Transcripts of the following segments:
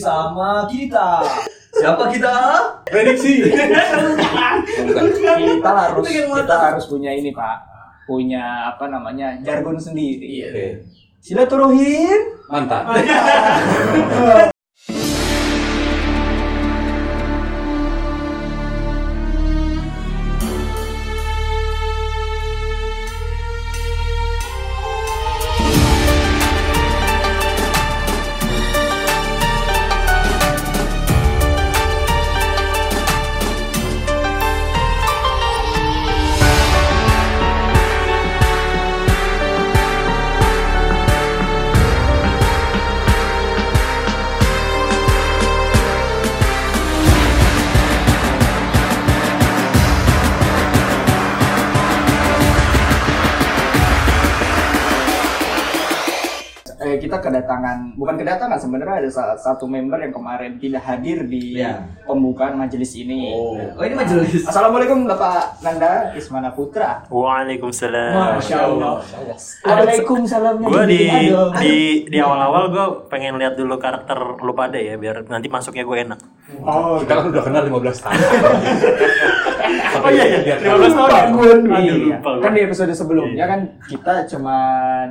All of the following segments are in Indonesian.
sama kita. Siapa kita? Prediksi. kita harus kita harus punya ini pak punya apa namanya jargon sendiri Oke. silaturahim Mantap. kedatangan bukan kedatangan sebenarnya ada salah satu member yang kemarin tidak hadir di Iya. pembukaan majelis ini Oh, ini majelis. Assalamualaikum Bapak Nanda Ismana Putra Waalaikumsalam. Masya Allah Waalaikumsalamnya Gue di di di awal-awal gue pengen lihat dulu karakter lu pada ya biar nanti masuknya gue enak. Oh, kita kan udah kenal 15 tahun. Oh iya iya. 15 tahun. ya? Gue Aduh, iya. lupa. Kan di episode sebelumnya kan kita cuman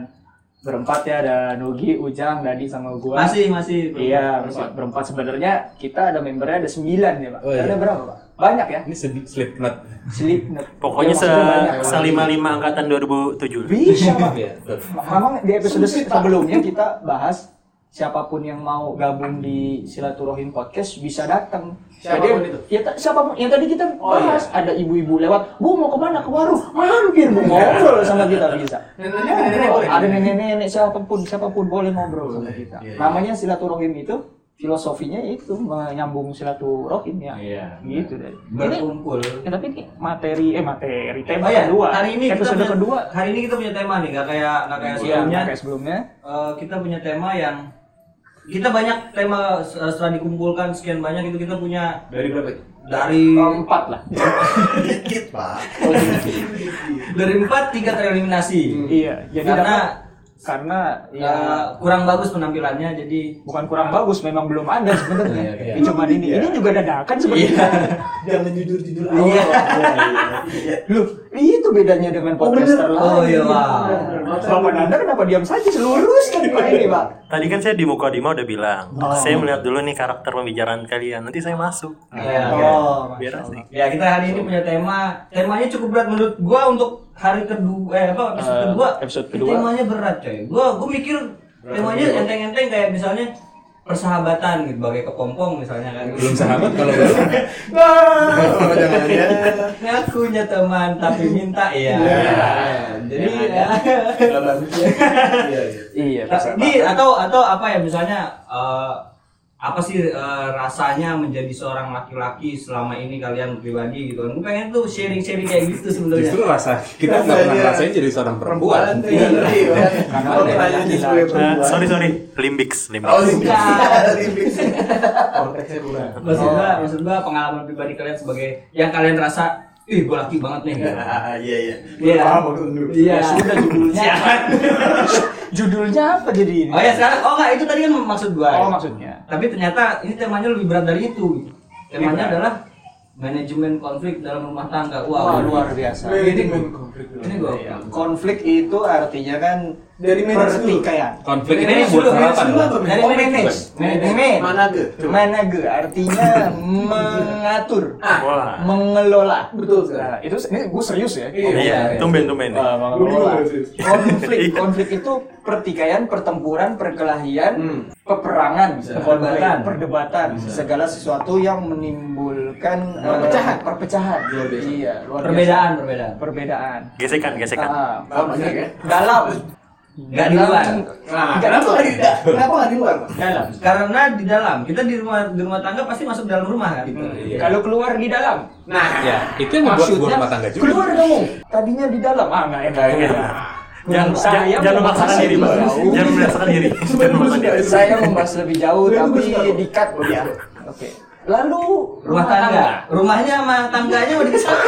berempat ya ada Nugi, Ujang, Dadi sama gua. Masih masih. Iya, masih berempat sebenarnya kita ada membernya ada sembilan ya, Pak. Oh, iya. Ada berapa, Pak? Banyak ya? Ini sedikit Slipknot. Slipknot. Pokoknya Ya, se banyak. selima lima angkatan 2007. Bisa, Pak. Betul. Memang di episode sebelumnya kita bahas siapa pun yang mau gabung di Silaturahim Podcast bisa datang. Siapa pun Jadi, itu? Ya, siapa pun yang tadi kita Oh, iya. bahas ada ibu-ibu lewat, "Bu mau ke mana? Ke warung." Mampir, Bu ngobrol sama kita bisa. Nenek-nenek. Ada nenek-nenek siapa pun siapa pun boleh ngobrol sama kita. Iya, iya. Namanya Silaturahim itu filosofinya itu menyambung silaturahim ya. Iya. Gitu deh. Ini Berkumpul. ya, tapi ini materi eh materi tema Oh iya, kedua. hari ini kita punya, kedua. Hari ini kita punya tema nih, nggak kayak nggak kayak Iya, sebelumnya. kayak sebelumnya. Eh, kita punya tema yang kita banyak tema eh, setelah dikumpulkan sekian banyak itu kita punya Dari berapa? dari Oh, empat lah. dikit pak dari empat tiga tereliminasi Iya, jadi karena dapat- karena ya ya kurang bagus penampilannya jadi bukan kurang bagus, memang belum ada sebenarnya. Iya, iya. Ya, Cuman ini, ini juga dadakan sebenarnya. jangan jujur jujur Iya. Lu, itu bedanya dengan podcaster lain. Oh, iya, Pak. Bapak Nanda kenapa diam saja seluruskan Pak ini, Pak? Tadi kan saya di Mukodima udah bilang, Oh. saya melihat dulu nih karakter pembicaraan kalian. Nanti saya masuk. Iya. Oh, Biar Masya asik. Ya kita hari ini punya tema temanya cukup berat menurut gua untuk hari kedua eh apa episode Eh, kedua episode kedua. temanya berat coy gua gua mikir temanya enteng-enteng kayak misalnya persahabatan gitu bagai kepompong misalnya kan Belum sahabat kalau belum. Wah, jangan ya. Ngakunya teman tapi minta ya. Jadi ya. Iya, Ini atau atau apa ya misalnya eh, apa sih eh, rasanya menjadi seorang laki-laki selama ini kalian pribadi gitu kan? Gue pengen tuh sharing-sharing kayak gitu sebenarnya. Justru rasa kita nggak pernah rasain jadi seorang perempuan. Iya. Karena Oh, ada perempuan. sorry sorry, limbix, limbix. Oh, bukan. Konteksnya bukan. Maksud gua, maksud gua pengalaman pribadi kalian sebagai yang kalian rasa, ih gua laki banget nih. Iya iya. Iya. Iya. Ya sudah judulnya. judulnya apa jadi ini? Oh ya sekarang, oh enggak itu tadi kan maksud gua. Oh, maksudnya. Tapi ternyata ini temanya lebih berat dari itu. Temanya adalah manajemen konflik dalam rumah tangga. Wah, Wah, luar biasa. Ini ini gua. Iya. Konflik itu artinya kan Dari manage pertikaian. Konflik ini Manage buat manage apa? Dari manage. Manajemen. Mana ke? Manage artinya mengatur, Wah. mengelola. Betul sekali. Nah, itu ini gue serius ya. Iya, tumben tumben. Uh, mengelola. Konflik, Iya. konflik itu pertikaian, pertempuran, perkelahian, Hmm. peperangan, konflik, Perdebatan. perdebatan, segala sesuatu yang menimbulkan uh, Perpecahan. perpecahan. Luar biasa. Iya, luar biasa. Perbedaan, perbedaan. Perbedaan. Gesekan, gesekan. Ah, ya? dalam. Nggak di luar. Nah, Nggak kenapa di nggak di kenapa nggak di luar? Dalam. Karena di dalam, kita di rumah di rumah tangga pasti masuk dalam rumah kan. Iya. Kalau keluar di dalam. Nah, Ya, itu yang membuat sebuah rumah tangga juga. keluar dong. Tadinya di dalam. Ah, enggak enak. Jangan Saya jangan memaksakan diri. Jangan memaksakan diri. Jangan memaksakan diri. Saya membahas lebih jauh tapi bagus, Pak. di cut ya. Oke. Lalu Rumah tangga. Rumahnya sama tangganya udah disatu.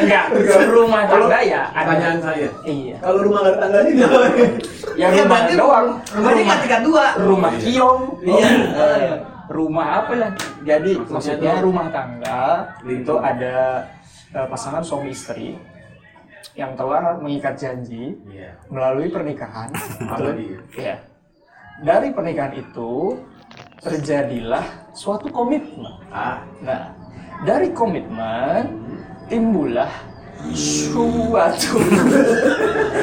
Enggak, rumah tangga ya. Pertanyaan saya. Iya. Kalau rumah nggak ada tangganya gimana? Ya Iya, rumah berarti doang. Rumahnya kan tingkat dua. rumah kiong. Iya. Eh, rumah apa ya? Jadi maksudnya rumah tangga itu ada eh, pasangan suami istri yang telah mengikat janji Iya. melalui pernikahan. Apalagi ya. Dari pernikahan itu terjadilah suatu komitmen. Ah, Nah, dari komitmen timbullah suatu.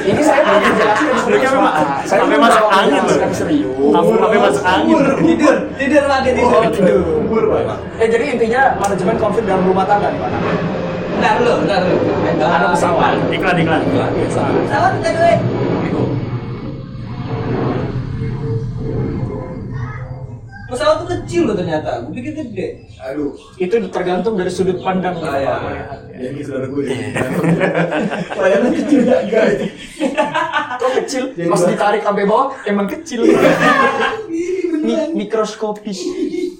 Ini saya mau menjelaskan kan memang- semua. Saya mau masuk angin lu. serius. Sampai sampai masuk angin. Tidur, tidur lagi tidur. Oh, tidur. pak. Eh jadi intinya manajemen konflik dalam rumah tangga nih Pak. Bentar dulu, bentar dulu. Ada pesawat. Iklan iklan. Pesawat kita duit. Pesawat tuh kecil loh ternyata. Gue pikir gede. Aduh, Itu tergantung dari sudut pandang Ah, iya. Pak melihatnya. ya ini saudara gue. Layanan kecil gak guys. Kok kecil? Pas ditarik sampai bawah emang kecil. Mi- mikroskopis.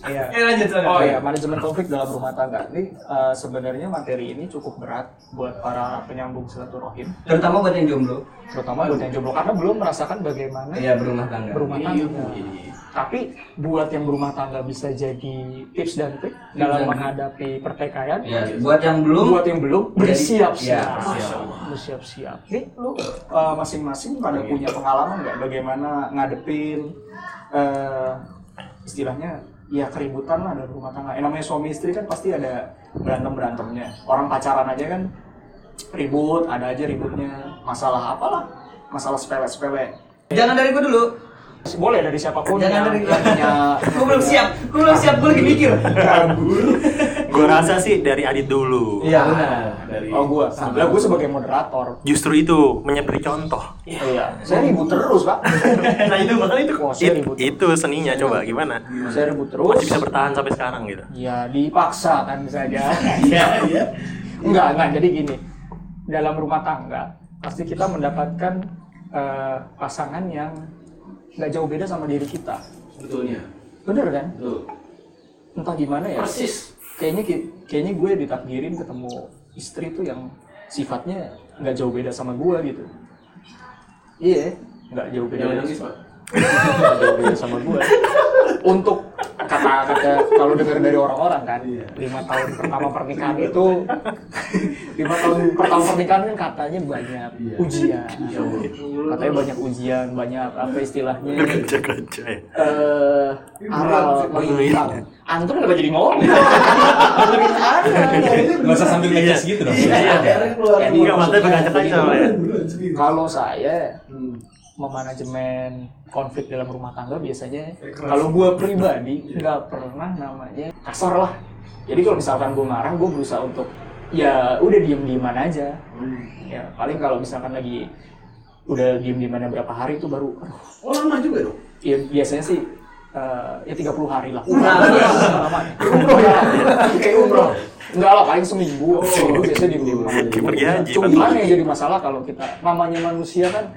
Iya. Eh lanjut lanjut. Oh ya, manajemen konflik dalam rumah tangga. Ini eh, sebenarnya materi ini cukup berat buat para penyambung silaturahim, Terutama buat yang jomblo. terutama buat yang jomblo karena belum merasakan bagaimana Iya berumah tangga. berumah tangga. Tapi buat yang berumah tangga bisa jadi tips dan trik dalam dan menghadapi pertikaian. Ya, buat yang belum Buat yang belum bersiap-siap. Iya, bersiap. Bersiap-siap. Nih, lu eh, masing-masing pada punya pengalaman nggak bagaimana ngadepin eh, istilahnya ya keributan lah dalam rumah tangga. Yang namanya suami istri kan pasti ada berantem berantemnya. Orang pacaran aja kan ribut, ada aja ributnya. Masalah apalah? Masalah sepele-sepele. Jangan dari gue dulu. Boleh dari siapa pun Jangan yang, dari yang punya Gue belum siap. Gue belum siap. Gue lagi mikir. Gue rasa sih dari Adit dulu. Iya benar. Dari Oh gua, lah gua sebagai moderator. Justru itu menyeberi contoh. Iya, saya ribut terus pak. nah itu makanya itu saya it- ribut. itu seninya coba gimana? Saya ribut terus. Masih bisa bertahan sampai sekarang gitu. Ya dipaksa kan saja. Iya, iya. enggak, enggak. Jadi gini, dalam rumah tangga pasti kita mendapatkan eh, pasangan yang nggak jauh beda sama diri kita. Betulnya. Bener kan? Betul. Entah gimana ya. Persis. Kayaknya kayaknya gue ditakdirin ketemu istri tuh yang sifatnya nggak jauh beda sama gue gitu. Iya, nggak jauh beda. Jangan nangis jauh beda sama gue. Untuk kata-kata kalau dengar dari orang-orang kan, Iya. lima tahun pertama pernikahan itu, lima tahun pertama pernikahan kan katanya banyak Iya. ujian, Allah. katanya banyak ujian, banyak apa istilahnya, Kerja-kerja ya. eh aral melintang. Antum kenapa jadi ngomong? Dengerin. Nggak usah sambil ngeces gitu dong. Iya. Akhirnya keluar. Enggak, berkaca-kaca soalnya. Kalau saya Hmm. Memanajemen konflik dalam rumah tangga biasanya kalau gua pribadi nggak pernah namanya kasar lah. Jadi kalau misalkan gua marah gua berusaha untuk ya udah diem dieman aja. Ya paling kalau misalkan lagi udah diem dieman berapa hari itu baru aduh, Oh lama juga dong. ya biasanya sih eh, ya 30 hari lah. Nah, lama. Umroh ya? Kayak umroh. Enggak lah paling seminggu. Seminggu biasanya Kayak pergi haji, cuman yang jadi masalah kalau kita namanya manusia kan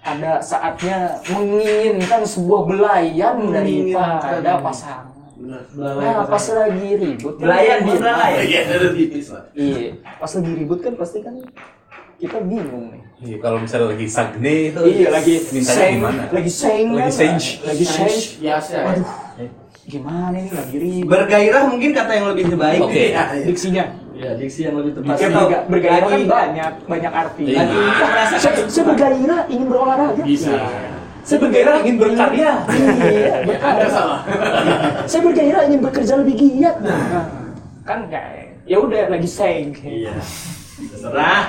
ada saatnya menginginkan sebuah belayan Menginginkan. daripada pasangan. Benar. Nah, pas lagi ribut kan Belayan kita bukan bingung. layan. Iya, ada lah. Iya, pas lagi ribut kan pasti kan kita bingung nih. Iya, kalau misalnya lagi sagne itu Iya, lagi mintanya seng, gimana? lagi seng, Lagi kan? senj. lagi seng. Biasa. Aduh, gimana ini lagi ribut? Bergairah mungkin kata yang lebih baik. Oke. Iya, iya. Diksinya. Ya, diksi yang lebih tepat. Ya, Atau berga- bergairah kan lagi- banyak, banyak arti. Iya. Lagi merasakan Saya, saya bergairah ingin berolahraga. Bisa. Saya bergairah ingin berkarya. Iya, berkarya. salah. Saya bergairah ingin bekerja lebih giat. Nah, kan kayak ya udah lagi seng. Iya. Terserah.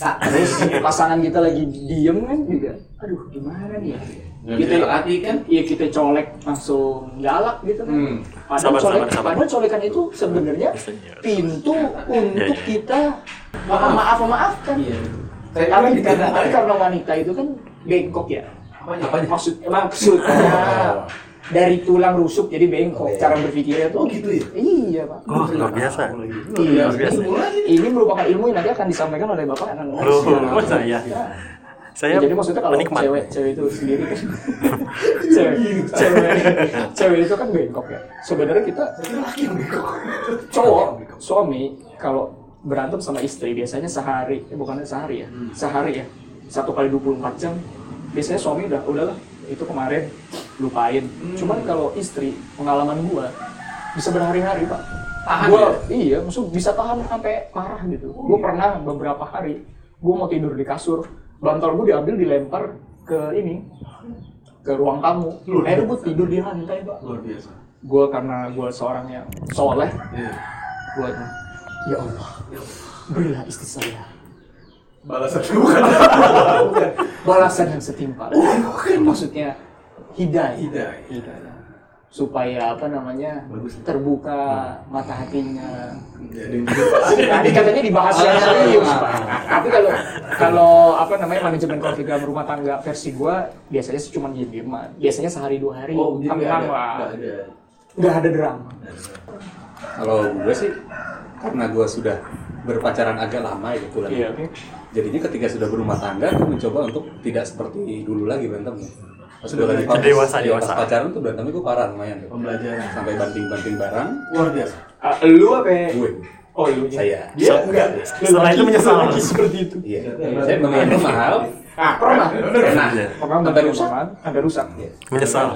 Terus pasangan kita lagi diem kan juga. Aduh, gimana nih? ya? Nggak bisa hati kan? Iya kita colek langsung galak gitu kan. Hmm. Padahal, Sabar, colek, sabar, sabar. padahal colekan itu sebenarnya pintu untuk iya. kita maaf maaf memaafkan. Iya. Saya Tapi, kan karena, tapi karena wanita itu kan bengkok ya. Apanya? Apanya? Maksud maksudnya dari tulang rusuk jadi bengkok. Cara berpikirnya Oh tuh. gitu ya? Iya pak. Oh, luar biasa. Iya. Luar biasa. Ini merupakan ilmu yang nanti akan disampaikan oleh bapak anak oh saya. Saya Ya, jadi maksudnya kalau penikmat. cewek cewek itu sendiri kan. Cewek, cewek, cewek itu kan bengkok ya. Sebenarnya kita laki yang bego. cowok suami kalau berantem sama istri biasanya sehari eh, bukannya sehari ya sehari ya. Satu kali 24 jam biasanya suami udah udahlah itu kemarin lupain. Cuman kalau istri pengalaman gua bisa berhari-hari pak. Tahan gua ya? iya maksud bisa tahan sampai marah gitu. Gua pernah beberapa hari gua mau tidur di kasur bantal gua diambil dilempar ke ini ke ruang tamu akhirnya gua tidur di lantai pak Luar biasa. gue karena gue seorang yang soleh Iya. gue ya Allah berilah istri saya Balasan bukan. balasan yang setimpal maksudnya hidayah Hidayah. Hidayah. Supaya apa namanya Bagus. terbuka mata hatinya Jadi Tadi katanya dibahas yang serius tapi kalau kalau apa namanya manajemen konflik dalam rumah tangga versi gue biasanya cuma diem dieman biasanya sehari dua hari Oh, jadi tenang ada. lah Nggak ada. drama Kalau gue sih karena gue sudah berpacaran agak lama ya kebetulan. iya oke Jadinya ketika sudah berumah tangga, gue mencoba untuk tidak seperti dulu lagi berantemnya. Pas gue lagi Dewasa, dewasa, pas dewasa. pacaran tuh berantemnya gue parah lumayan tuh. Pembelajaran. Sampai banting-banting barang, Luar biasa. Ah, lu apa gue. oh lu Saya. dia enggak Setelah itu menyesal. lagi seperti itu Iya. Saya mengenai mahal, ah pernah pernah. pernah Sampai sampai rusak. sampai rusak Menyesal.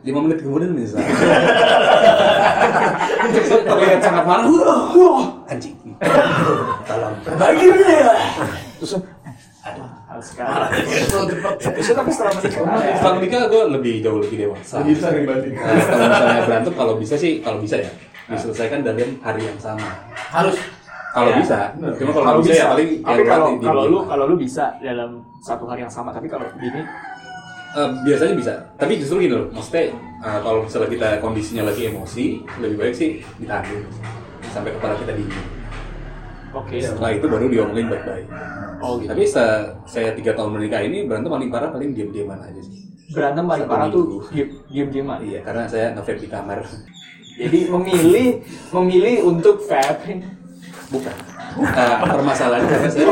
Lima menit kemudian menyesal. Terlihat sangat. Wah, wah, anjing. Tolong. terus aduh sekali terus tapi setelah menikah Setelah menikah gue lebih jauh lebih dewasa. Lebih sering banding. Nah, kalau misalnya berantem kalau bisa sih kalau bisa ya diselesaikan dalam hari yang sama. Harus. Kalau Ya. bisa. Cuma kalau bisa, bisa ya paling tapi kalau kalau lu kalau lu bisa dalam satu hari yang sama tapi kalau ini Eh, biasanya bisa. Tapi justru gini loh, maksudnya eh, kalau misalnya kita kondisinya lagi emosi, lebih baik sih ditahan sampai kepala kita dingin. Oke Setelah itu baru diomongin baik-baik. oh gitu Tapi se- saya tiga tahun menikah ini berantem paling parah paling diam-diaman aja sih. berantem paling parah tuh minggu. diem diem dieman Iya, karena saya nge di kamar. jadi memilih memilih untuk vaping Bukan. Eh, permasalahannya karena saya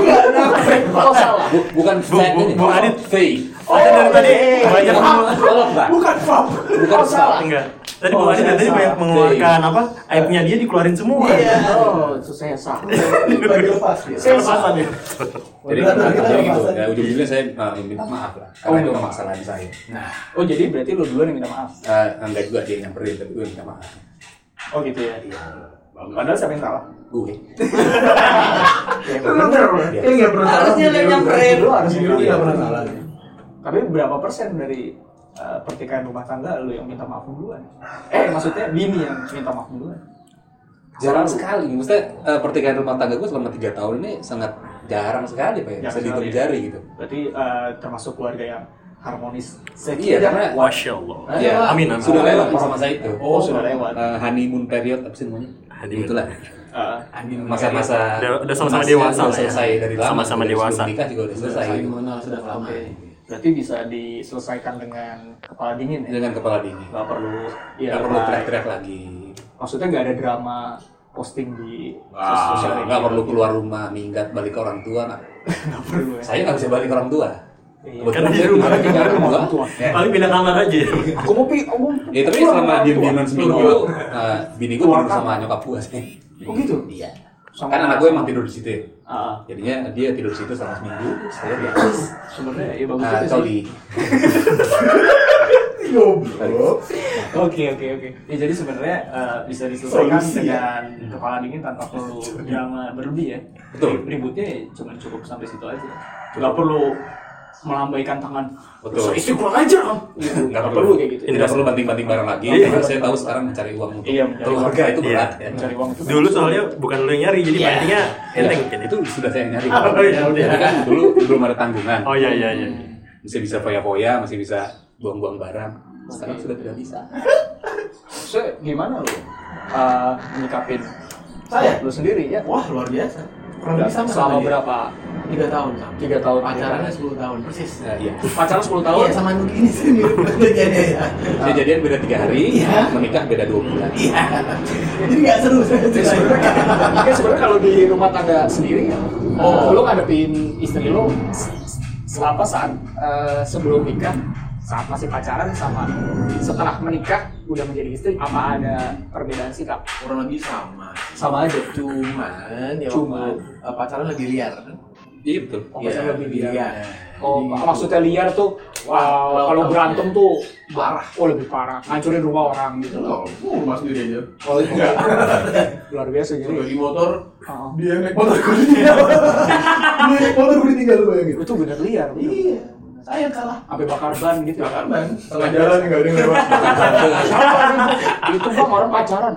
oh salah Bu- bukan bu- ini. Bu Adit. fake. Ada dari tadi banyak Pak. Bukan Fab. Bukan Oh, salah. enggak. Tadi Oh, saya tadi banyak mengeluarkan apa? Aibnya dia dikeluarin semua. oh itu saya salah Bagi lepas ya. saya salah ya. Jadi jadi benar, gitu. Ya, ujung-ujungnya saya eh, minta maaf lah. Oh, Karena itu minta maaf. kesalahan saya. oh jadi berarti lu duluan yang minta maaf Eh, enggak juga dia yang nyamperin, tapi gue minta maaf. oh gitu ya padahal siapa yang salah Gue. ya, bener Iya. Ini nggak pernah salah. Harusnya lu yang nyamperin. lu harus Jujur dia nggak pernah salah. Tapi berapa persen dari uh, pertikaian rumah tangga lu yang minta maaf duluan? Eh maksudnya bini yang minta maaf duluan? Jarang sekali. Maksudnya eh, pertikaian rumah tangga gue selama tiga tahun ini sangat jarang sekali Pak ya. Bisa dihitung jari gitu. Berarti uh, termasuk keluarga yang harmonis. Iya, karena Masya Allah. Iya, Amin, amin. Sudah lewat masa-masa itu. Oh sudah lewat. Eh, honeymoon period apa sih namanya? Honeymoon. Itulah. Uh, Masa-masa Udah- udah sama-sama masa dewasa udah ya. selesai dari lama. Sama-sama dewasa. nikah juga udah selesai. Sudah lama. Berarti bisa diselesaikan dengan kepala dingin ya? Dengan kepala dingin. Gak perlu. Iya. Nggak perlu like. teriak-teriak lagi. Maksudnya nggak ada drama posting di Ah, sosial media. nggak perlu keluar rumah minggat balik ke orang tua. Nggak. Nggak perlu ya. Saya nggak bisa balik ke orang tua. Iya. Kebetulan Karena di rumah. tinggal rumah. Orang tua. Ya. Paling pindah kamar aja. Aku mau pi, aku mau. Ya tapi selama tua. dieman seminggu, uh, bini gue tidur sama nyokap gue sih. Oh gitu? Iya. Sama- Kan anak gue emang tidur di situ. ya. Ah, Jadinya dia tidur di situ selama seminggu. Saya di atas. sebenarnya ya bagus juga sih. coli. Oke oke oke. Ya jadi sebenarnya eh, bisa diselesaikan Solusi ya. dengan kepala dingin tanpa perlu drama berlebih ya. Betul. Ributnya ya cuma cukup sampai situ aja. Gak perlu melambaikan tangan. Betul. "Saya istri kurang aja. Gitu. Nggak Gak perlu kayak gitu. Tidak perlu banting-banting barang lagi. Iya. Karena saya tahu sekarang mencari uang untuk Iya, mencari keluarga uang. itu Iya. berat. ya. Mencari uang itu. Dulu soalnya bukan lu yang nyari, jadi Iya. bantingnya enteng Ya, itu sudah saya nyari. Oh, iya, udah. Tapi kan dulu belum ada tanggungan. Oh iya iya iya. Masih bisa foya-foya, masih bisa buang-buang barang. Sekarang sudah tidak bisa. So, gimana lu eh, menyikapin Saya? lu sendiri ya? Wah luar biasa. Kurang lebih sama Selama dia. berapa? Tiga tahun sama. Tiga tahun. Pacarannya 10 tahun persis. Nah, iya. Pacaran 10 tahun. Iya sama Nugi ini sih mirip kejadiannya ya. Saya jadian beda tiga hari, Iya. menikah beda dua bulan. Iya. Jadi nggak seru sebenarnya sebenarnya kalau di rumah tangga sendiri ya, Oh. lu ngadepin istri lu s- s- apa saat eh, sebelum nikah saat masih pacaran sama setelah menikah udah menjadi istri apa ada perbedaan sikap? kurang lebih sama Sama aja. cuman ya Cuman. waktu uh, pacaran lebih liar kan Iya betul. Oh, pacaran lebih liar. Oh, Jadi- maksudnya liar tuh Wah, uh, kalau berantem tuh parah oh lebih parah, ngancurin rumah orang gitu. Oh, rumah sendiri aja. Oh, iya. luar biasa jadi. di motor, Oh, dia naik motor gue ditinggal. dia naik motor gue ditinggal lu bayangin. itu bener liar. bener. Iya, saya kalah. Sampai bakar ban gitu. Bakar ban, tengah jalan nggak ada yang lewat. itu bang orang pacaran.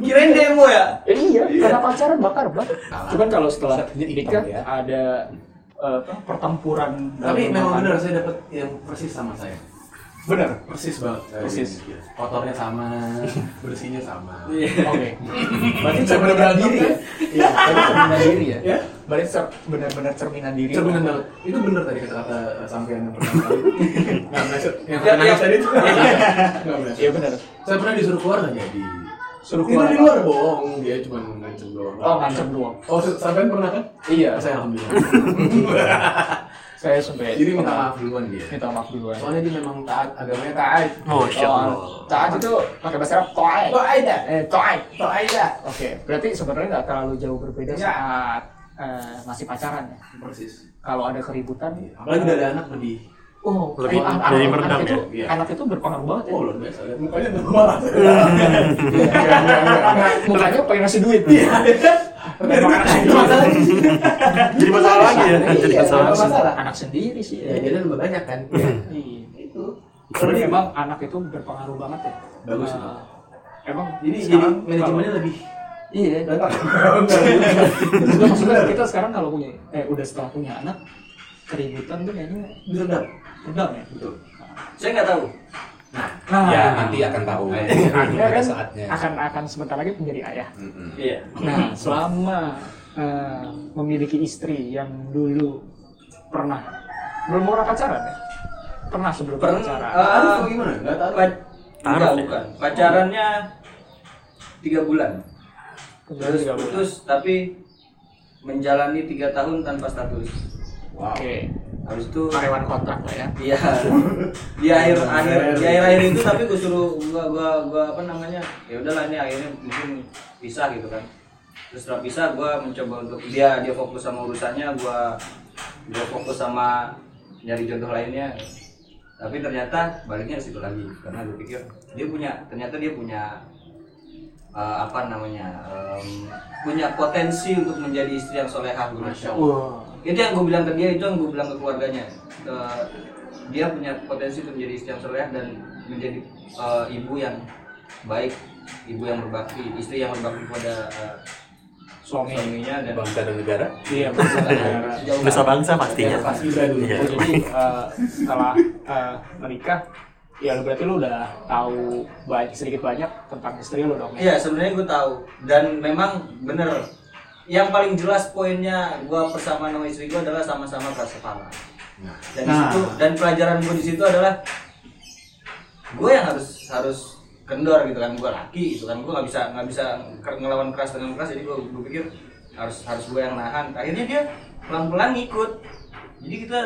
Kirain demo ya? Eh, iya, karena pacaran bakar ban. Cuman kalau setelah nikah ya. ada eh, apa, pertempuran. Tapi memang benar saya dapat yang persis sama saya. Bener. Persis banget. Persis. Kotornya sama, bersihnya sama. Oke. Berarti Saya benar-benar diri ya. Iya, cerminan diri ya. Ya. Berarti cer- benar-benar cerminan diri. Cerminan banget. Itu benar tadi kata-kata uh, sampean yang pertama kali. Nggak meleset. Yang Ya, ya. tadi itu. Iya benar. Saya pernah disuruh keluar nggak jadi. Suruh Itu keluar. di apa? luar bohong, dia cuma ngancem doang. Oh, ngancam doang. Oh, sampean pernah kan? Iya, Saya alhamdulillah. saya sampai Jadi minta maaf duluan dia. Minta maaf duluan. Soalnya dia memang taat, agamanya taat. Masya Allah. Oh, taat itu pakai bahasa Arab to'ai. Taat. Eh, to'ai. Taat ya. Oke, berarti sebenarnya nggak terlalu jauh berbeda Ya. saat eh, masih pacaran ya. Persis. Kalau ada keributan, Apalagi udah ada anak lebih. Oh, Lebih- anak, anak, meredam itu, ya? Iya. anak itu berpengaruh banget ya. Oh luar biasa. lihat Mukanya udah marah. Mukanya pengen ngasih duit. Itu masalah. Jadi masalah lagi ya. Jadi Iya, masalah. Anak sendiri sih. Ya jadi lebih banyak kan. Iya. Itu. Berarti emang anak itu berpengaruh banget ya. Bagus. Eh, emang Jadi jadi sekarang manajemennya lebih. Iya. Maksudnya kita sekarang kalau punya eh udah setelah punya anak keributan tuh kayaknya Diredam. Ya. Betul. Saya nggak tahu. Nah, Ya nanti akan tahu. Anda Pada kan saatnya. akan akan sebentar lagi menjadi ayah. Mm-mm. Iya. Nah, selama eh, memiliki istri yang dulu pernah belum pernah pacaran ya? Pernah sebelum Pernah. pacaran. atau gimana? Enggak taruh. Pa- Enggak, ya? bukan. Pacarannya tiga bulan. Terus putus, tapi menjalani tiga tahun tanpa status. Wow. Oke. Habis itu Karyawan kontrak lah ya. Iya. Di akhir akhir di akhir akhir itu tapi gue suruh gua gua gua apa namanya? Ya udahlah ini akhirnya mungkin pisah gitu kan. Terus setelah pisah gue mencoba untuk dia dia fokus sama urusannya, gua gua fokus sama nyari jodoh lainnya. Tapi ternyata baliknya situ lagi karena gue pikir dia punya ternyata dia punya eh, apa namanya em, punya potensi untuk menjadi istri yang solehah gitu. Masya Allah. Itu yang gue bilang ke dia itu yang gue bilang ke keluarganya Eh, dia punya potensi untuk menjadi istri yang soleh dan menjadi eh, ibu yang baik ibu yang berbakti istri yang berbakti kepada eh, Suami. suaminya dan Bangsa dan negara. Iya, maksudnya. sejauh Bisa bangsa pastinya. Pas Ibra dulu. Iya. Oh, jadi eh, setelah eh, menikah, ya lu berarti lu udah tahu banyak sedikit banyak tentang istri lu dong. ya? Iya sebenarnya gue tahu dan memang bener yang paling jelas poinnya gue bersama sama istri gue adalah sama-sama keras kepala dan Nah. situ dan pelajaran gue di situ adalah gue yang harus harus kendor gitu kan. Gue laki gitu kan. Gue nggak bisa nggak bisa ngelawan keras dengan keras. Jadi gue gue pikir harus harus gue yang nahan. Akhirnya dia pelan pelan ngikut. Jadi kita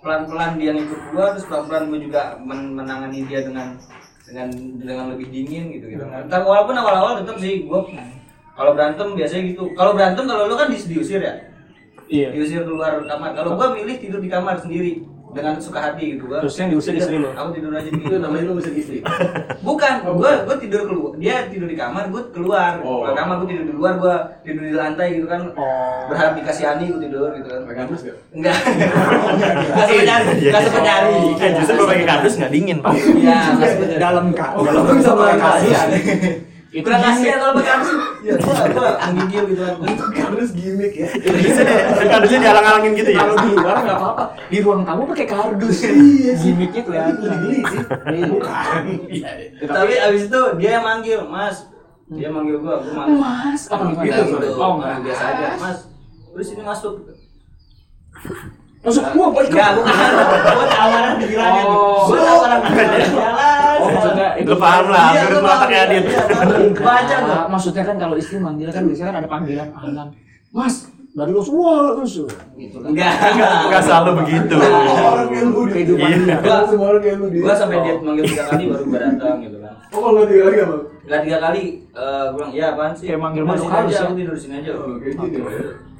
pelan pelan dia ngikut gue terus pelan pelan gue juga men- menangani dia dengan dengan dengan lebih dingin gitu gitu Tapi walaupun awal awal tetap sih gue kalau berantem biasanya gitu kalau berantem kalau lu kan dis- diusir ya Iya. diusir keluar kamar kalau gua milih tidur di kamar sendiri dengan suka hati gitu gua Terus yang diusir istri lu? aku tidur aja di Itu namanya lu bisa istri. bukan gua gua tidur keluar dia tidur di kamar gua keluar Oh. keluar kamar gua tidur di luar gua tidur di lantai gitu kan Oh. berharap dikasihani gua tidur gitu kan Pakai kardus gak? enggak enggak sempat nyari enggak sempat nyari Eh, justru kalau pakai kardus nggak dingin pak. iya enggak Dalam kak. Oh, kalau gua bisa pakai kasihan kurang kasihan kalau pakai kardus ya gua gua menggigil gitu kan Kardus gimmick ya. Kardusnya dialang-alangin gitu ya. Kalau di luar nggak apa-apa, di ruang tamu pakai kardus. Iya, gimmicknya kelihatan. Lebih geli sih. Iya. Bukan. Iya. iya. tapi abis itu dia yang manggil mas dia manggil gua gua manggil Mas, apa gitu, gitu. Oh, enggak. biasa aja mas terus ini masuk Masuk gua itu? enggak bukan gua tawaran dibilangin Oh. gua tawaran dibilangin jalan Oh, maksudnya itu Lu paham lah, Iya, menurut paham. Adit. Iya, paham. baca Ah, maksudnya kan kalau istri manggil kan biasanya kan ada panggilan panggilan. Mas, Lalu lu semua terus. enggak Enggak selalu begitu. Orang kayak lu di Kehidupan Iya. Gua- Semua orang kayak lu di. gua sampai dia manggil tiga kali baru gua datang gitu kan Oh kalau tiga lagi apa? Nggak tiga kali, eh gua bilang, iya apaan sih? Kayak manggil Mas, makhluk sini halus aja, ya? aku tidur sini aja. Oh, kayak gitu ya.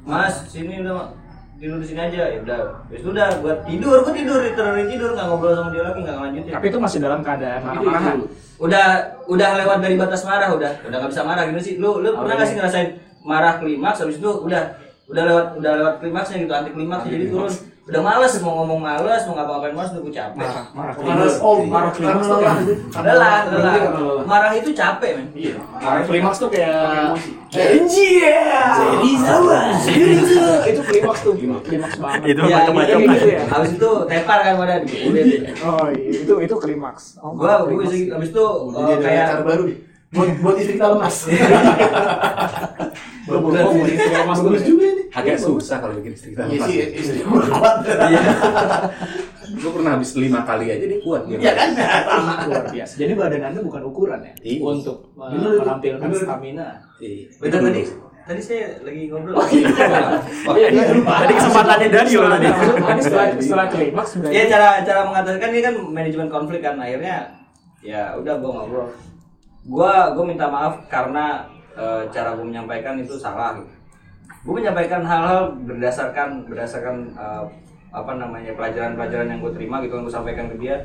Mas, sini udah tidur di sini aja. Ya udah, wes udah, gua tidur, gua tidur, literally tidur, nggak ngobrol sama dia lagi, nggak lanjutin. Tapi itu masih dalam keadaan marah-marahan. Udah, udah lewat dari batas marah, udah, udah nggak bisa marah gitu sih. Lu, lu pernah nggak sih ngerasain marah klimaks, habis itu udah, udah lewat, udah lewat klimaksnya gitu, anti klimaksnya jadi turun. Udah males mau ngomong males, mau ngapa-ngapain males, udah gua capek. Marah, marah. Oh marah Klimaks tuh lelah. kayak- Lelah, Berarti lelah. karena lelah. Marah itu capek, men. Iya. Marah klimaks tuh kayak emosi. itu klimaks tuh klimaks banget. Itu Ya, macam-macam gitu, kan. Habis itu tepar kan pada. Oh iya, itu itu klimaks. Oh, gua bisa habis itu Oh, jadi kayak baru. Buat buat istri kita belum mau jadi istri Bagus juga ini. Agak susah kalau bikin istri kita Iya sih, istri gua kuat. Gue pernah habis lima kali aja dia kuat gitu. Iya kan? Sama. luar biasa. Jadi badan anda bukan ukuran ya Iya. untuk itu. menampilkan stamina. Iya. Bentar tadi tadi saya lagi ngobrol. Oh, iya. Tadi kesempatannya dari lo tadi. Tadi setelah setelah klimaks. Iya cara cara mengatasikan ini kan manajemen konflik kan akhirnya ya udah gua ngobrol. Gua gua minta maaf karena eh, cara gua menyampaikan itu salah. Gitu. Gua menyampaikan hal-hal berdasarkan berdasarkan eh, apa namanya pelajaran-pelajaran yang gue terima gitu yang gue sampaikan ke dia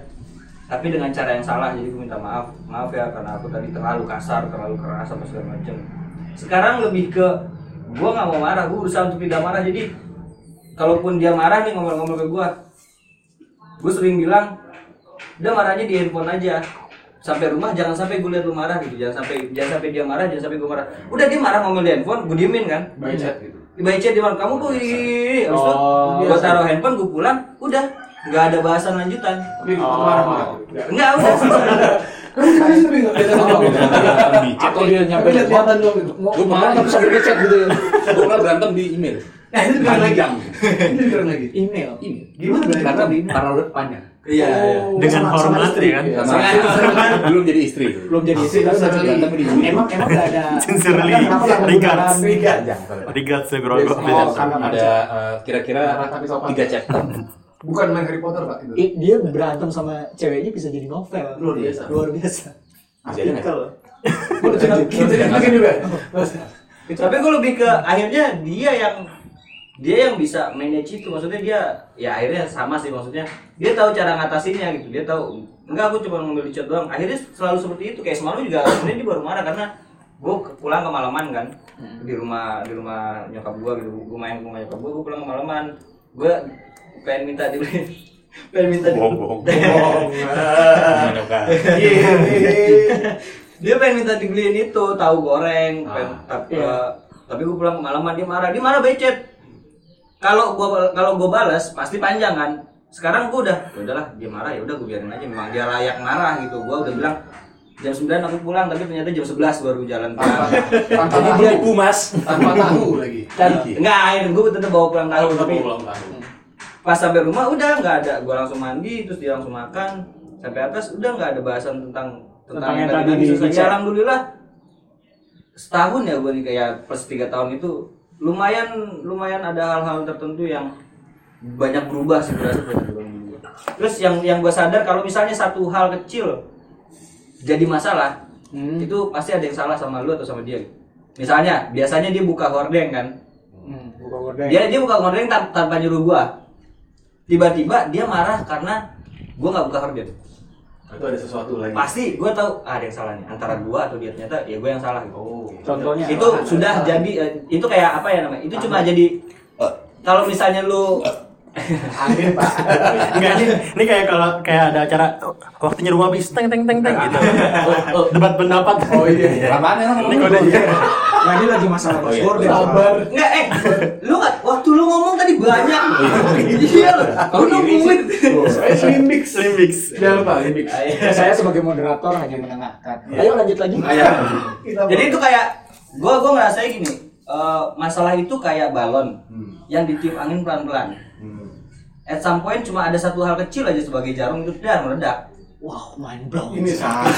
tapi dengan cara yang salah jadi gue minta maaf maaf ya karena aku tadi terlalu kasar terlalu keras apa segala macam sekarang lebih ke gue nggak mau marah gue berusaha untuk tidak marah jadi kalaupun dia marah nih ngomong-ngomong ke gue gue sering bilang udah marahnya di handphone aja sampai rumah jangan sampai gue lihat lu marah gitu jangan sampai jangan sampai dia marah jangan sampai gue marah udah dia marah ngomel di handphone gue diemin kan By chat gitu. Dibaca chat di mana kamu kok habis itu Oh, gue taruh handphone gue pulang udah nggak ada bahasan lanjutan Tapi Oh. marah-marah. enggak udah tapi nggak chat Atau dia nyampe kelihatan dong gitu. Mau marah. tapi ngechat gitu ya. Gue pernah berantem di email. Nah, itu keren lagi. Ini keren lagi. Email. Email. Gimana? Karena karena udah panjang. Iya iya. Oh, Dengan sama- sama hormat istri. ya kan? Iya. Sama belum jadi istri. Belum jadi istri tapi udah jadi. Berantem di. Emang emang nggak ada. Sincerely, regards. Regards ya Grogo. Oh, karena Ada kira-kira tiga chapter. Bukan main Harry Potter, Pak. Dia berantem sama ceweknya bisa jadi novel. Luar biasa. Luar biasa. Artikel. Gua udah juga. tapi gue lebih ke akhirnya dia yang dia yang bisa manage itu maksudnya dia ya akhirnya sama sih maksudnya dia tahu cara ngatasinnya gitu dia tahu enggak aku cuma ngambil chat doang akhirnya selalu seperti itu kayak semalam juga sebenarnya dia baru marah karena gue pulang kemalaman kan di rumah di rumah nyokap gue gitu gue main ke rumah nyokap gue gue pulang kemalaman gue pengen minta dibeli pengen minta di- Bohong. Iya. dia pengen minta dibeliin itu tahu goreng Ah, pengen, tapi, iya. eh, tapi gue pulang kemalaman dia marah dia marah becet kalau gua kalau gua balas pasti panjang kan sekarang gua udah "Ya udahlah dia marah ya udah gue biarin aja memang dia layak marah gitu gua udah bilang jam 9 aku pulang tapi ternyata jam 11 baru jalan pulang Tanpa Jadi dia ibu mas. Tanpa tahu lagi. Dan enggak akhirnya gue tetap bawa pulang tahu tapi pas sampai rumah udah nggak ada gua langsung mandi terus dia langsung makan sampai atas udah nggak ada bahasan tentang Tentang yang tadi tadi di- selesai. di chat. alhamdulillah setahun ya gue nih kayak plus tiga tahun itu lumayan lumayan ada hal-hal tertentu yang banyak berubah sih berasa banyak berubah. terus yang yang gue sadar kalau misalnya satu hal kecil jadi masalah Hmm. itu pasti ada yang salah sama lu atau sama dia misalnya biasanya dia buka hordeng kan Hmm, buka gorden. dia dia buka hordeng tan- tanpa nyuruh gua tiba-tiba dia marah karena gua nggak buka hordeng Itu ada sesuatu lagi. pasti gua tahu ah, ada yang salah nih antara gua atau dia ternyata ya gua yang salah gitu Oh. Contohnya itu sudah jadi eh, itu kayak apa ya namanya itu cuma jadi kalau misalnya lu Angin, Pak. Enggak, ini, ini kayak kalau kayak ada acara waktunya rumah habis teng teng teng teng gitu. Debat pendapat. Oh iya. Apaan emang? Ini kode Nah, ini lagi masalah Oh, iya. Sabar. nggak eh lu nggak waktu lu ngomong tadi banyak iya lu Kau nungguin Oh, Saya slim mix. Slim mix. Jangan lupa slim mix. Ya, saya sebagai moderator hanya menengahkan. Ayo lanjut lagi. Kita jadi itu kayak gua gua ngerasa gini eh, masalah itu kayak balon Hmm. yang ditiup angin pelan-pelan Hmm. at some point cuma ada satu hal kecil aja sebagai jarum itu udah meledak Wah, mind blown. Ini salah.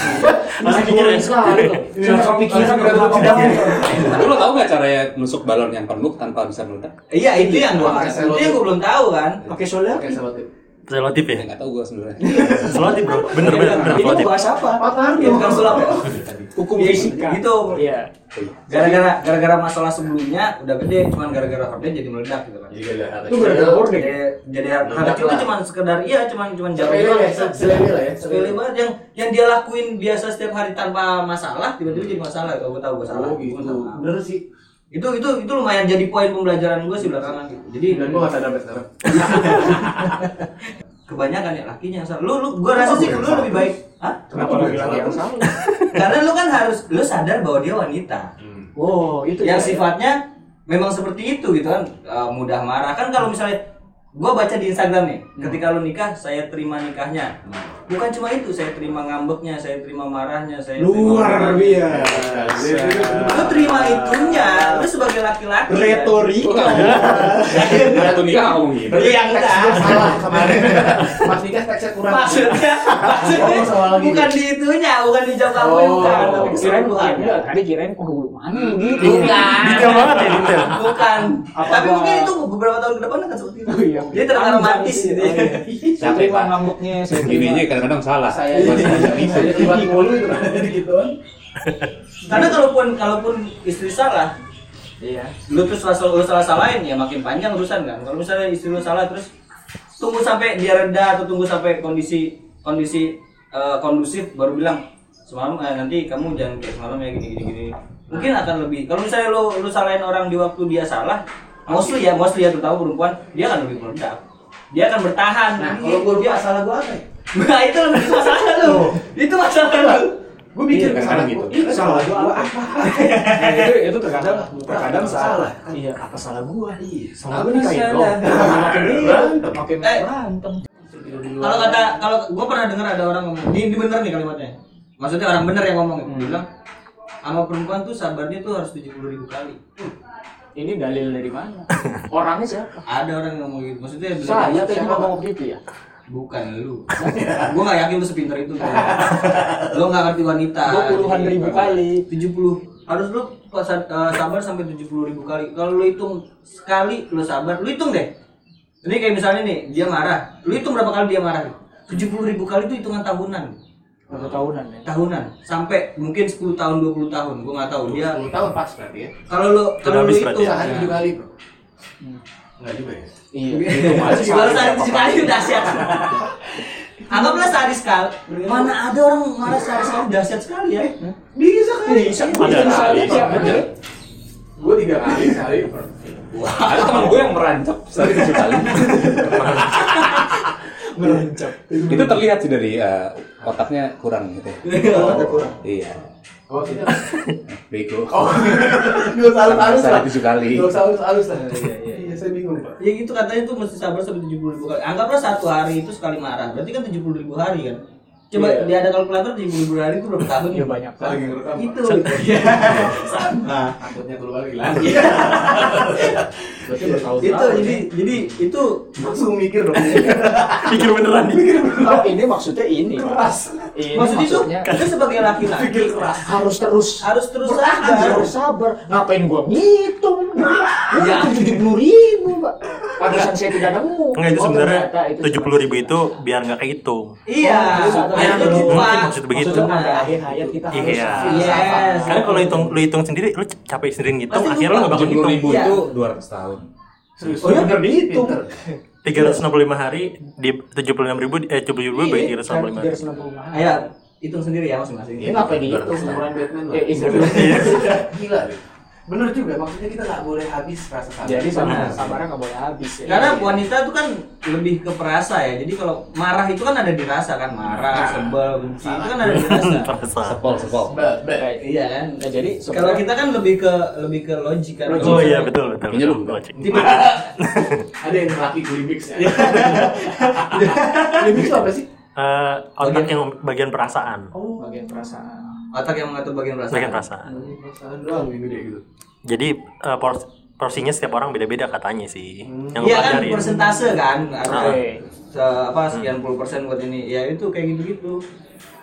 Masih kepikiran sekali. Ini kepikiran langsung berapa tidak- tidak Tapi lo tau gak caranya nusuk balon yang penuh tanpa bisa meledak? Iya itu yang gua Pakai itu yang gua belum tahu kan. pakai solder? Oke, selotip. Selotip ya? Ya nggak tahu gue sebenarnya. Selotip bro, bener bener bener Ini selotip. bahas apa? Itu bukan sulap ya. Hukum Iya, fisika. Gitu. Iya. Gara-gara gara-gara masalah sebelumnya udah gede, cuman gara-gara horden jadi meledak gitu kan. Jadi gak ada Itu gara-gara horden. Jadi Meledak itu cuma sekedar iya cuman cuman jauh Sepele doang. ya, se- sepele lah ya. Sepele banget yang yang dia lakuin biasa setiap hari tanpa masalah tiba-tiba jadi masalah kalau gue tahu gue salah Oh Gua gitu. Bener sih. Itu itu itu lumayan jadi poin pembelajaran gue sih belakangan gitu. Jadi Dan gua gak sadar sekarang. kebanyakan ya lakinya yang salah. Lu lu gue rasa sih lu lebih baik Hah? Kenapa lagi-lagi yang salah? karena lu kan harus lu sadar bahwa dia wanita. Oh, itu yang ya. sifatnya memang seperti itu gitu kan. Uh, mudah marah. Kan kalau misalnya gua baca di Instagram nih ketika lu nikah saya terima nikahnya. Bukan cuma itu saya terima ngambeknya saya terima marahnya saya terima Luar biasa. lu terima itunya lu laki-laki? Retorika. Nggak ngomong gitu. iya enggak Salah kemarin. Pas nikah teksnya kurang. maksudnya maksudnya Oh, bukan di itunya bukan di jawab kamu Oh. bukan tapi Kirain keseluruhan enggak, tadi kirain kok mana gitu. bukan Detail banget ya detail. bukan tapi mungkin itu beberapa tahun ke depan akan seperti itu Oh iya. dia terlalu romantis gitu ya. Oh, iya. Ngambeknya, saya terima. Gininya kadang-kadang salah. Saya terlibat mulu itu. Karena kalaupun kalaupun istri salah, Iya. lu terus salah lu salah salahin ya makin panjang urusan kan. Kalau misalnya istri lu salah terus tunggu sampai dia reda atau tunggu sampai kondisi kondisi eh, kondusif baru bilang semalam eh, nanti kamu jangan kayak semalam ya gini gini gini. Mungkin akan lebih. Kalau misalnya lu lu salahin orang di waktu dia salah, mostly ya mostly ya terutama perempuan dia akan lebih meledak. Dia akan bertahan. Nah, kalau gua lupa salah gua apa ya? Nah, itu lebih masalah lu. Itu masalah lu. Gue mikir Iya, gua. gitu. Ini salah gua apa? Nah, itu itu terkadang terkadang salah. Iya, apa salah gua? Iya. Salah gua nih kayak dong. Makin berantem, makin Eh. berantem. Kalau kata kalau gue pernah dengar ada orang ngomong, ini, ini bener nih kalimatnya. Maksudnya orang bener yang ngomong itu bilang sama perempuan tuh sabarnya tuh harus 70 ribu kali. Ini dalil dari mana? Orangnya siapa? Ada orang yang ngomong gitu. Maksudnya Saya tadi ngomong begitu ya. Bukan lu. gue gak yakin lu sepinter itu. lu gak ngerti wanita. Gua puluhan ribu kali. 70 harus lu eh, sabar sampai 70 ribu kali. Kalau lu hitung sekali lu sabar, lu hitung deh. Ini kayak misalnya nih, dia marah. Lu hitung berapa kali dia marah? 70 ribu kali itu hitungan tahunan. Berapa tahunan ya? tahunan sampai mungkin 10 tahun 20 tahun gue nggak tahu dia 10 tahun pas berarti ya. kalau lu kalau lu berarti ya? Sehari ya. tujuh kali, Bro. Enggak juga ya. Iya. Berapa sekali kali. udah dahsyat anggaplah sehari sekali mana ada orang marah sehari sekali dahsyat sekali ya Bisa kali. Bisa, Ada kali. bener. Gue tiga kali sehari. Ada teman gue yang merancap sehari tujuh kali. Merancap. Itu terlihat sih dari eh, otaknya kurang gitu. ya. Iya. Oh, tidak. Bego. Oh, dua salus Sehari lah. tujuh kali. Dua salus halus lah. Iya, saya bingung, Pak. ya gitu katanya tuh mesti sabar sampai 70 ribu kali anggaplah satu hari itu sekali marah berarti kan 70 ribu hari kan coba Iya. dia ada kalkulator 70 ribu hari itu berapa tahun Iya banyak Saya lagi ngerekam. Itu sama Takutnya keluar lagi lagi. Berarti bertahun itu jadi jadi itu langsung mikir dong. Pikir beneran nih. Oh, ini maksudnya ini. Keras. Ini maksud itu maksudnya itu sebagai laki-laki Pikir keras. harus terus harus terus sabar harus sabar. Ngapain gua ngitung? Ya. Ya, tujuh puluh ribu, pak. Padusan saya tidak nemu. Enggak itu Oh, sebenarnya itu tujuh puluh ribu itu biar nggak kehitung. Iya, Iya, itu gitu, mungkin Pak. maksud begitu. Maksudnya sampai akhir hayat kita harus Iya. Yes. Karena kalau hitung lu hitung sendiri, lu capek sendiri ngitung, Pasti akhirnya lu nggak bakal ngitung. ribu Iya. itu dua ratus tahun. Serius. Oh, iya? bener dihitung. 365 hari di 76 ribu, eh 70 ribu bagi 365 hari. 365. Ayo, hitung sendiri ya masing-masing. Ini ngapain dihitung? Umuran Batman. Eh, Gila. Bener juga, maksudnya kita nggak boleh habis rasa sabar. Jadi sama Benar. sabarnya nggak boleh habis ya. Karena wanita itu kan lebih ke perasa ya. Jadi kalau marah itu kan ada di rasa kan, marah, sebel, benci itu kan ada di rasa. Perasa. Sepol, sepol. Iya kan? Nah, jadi Kalau kita kan lebih ke lebih ke logik kan. Oh iya betul betul. Lu enggak. Logik. Ada yang laki klimix ya. Klimix itu apa sih? Eh, otak yang bagian perasaan. Oh, bagian perasaan. Otak yang mengatur bagian perasaan. Bagian perasaan. perasaan doang yang gede gitu. Jadi eh, pors- porsinya setiap orang beda-beda katanya sih. Yang Iya kan persentase kan. Ada- Oke. se- apa sekian puluh persen buat ini ya itu kayak gitu gitu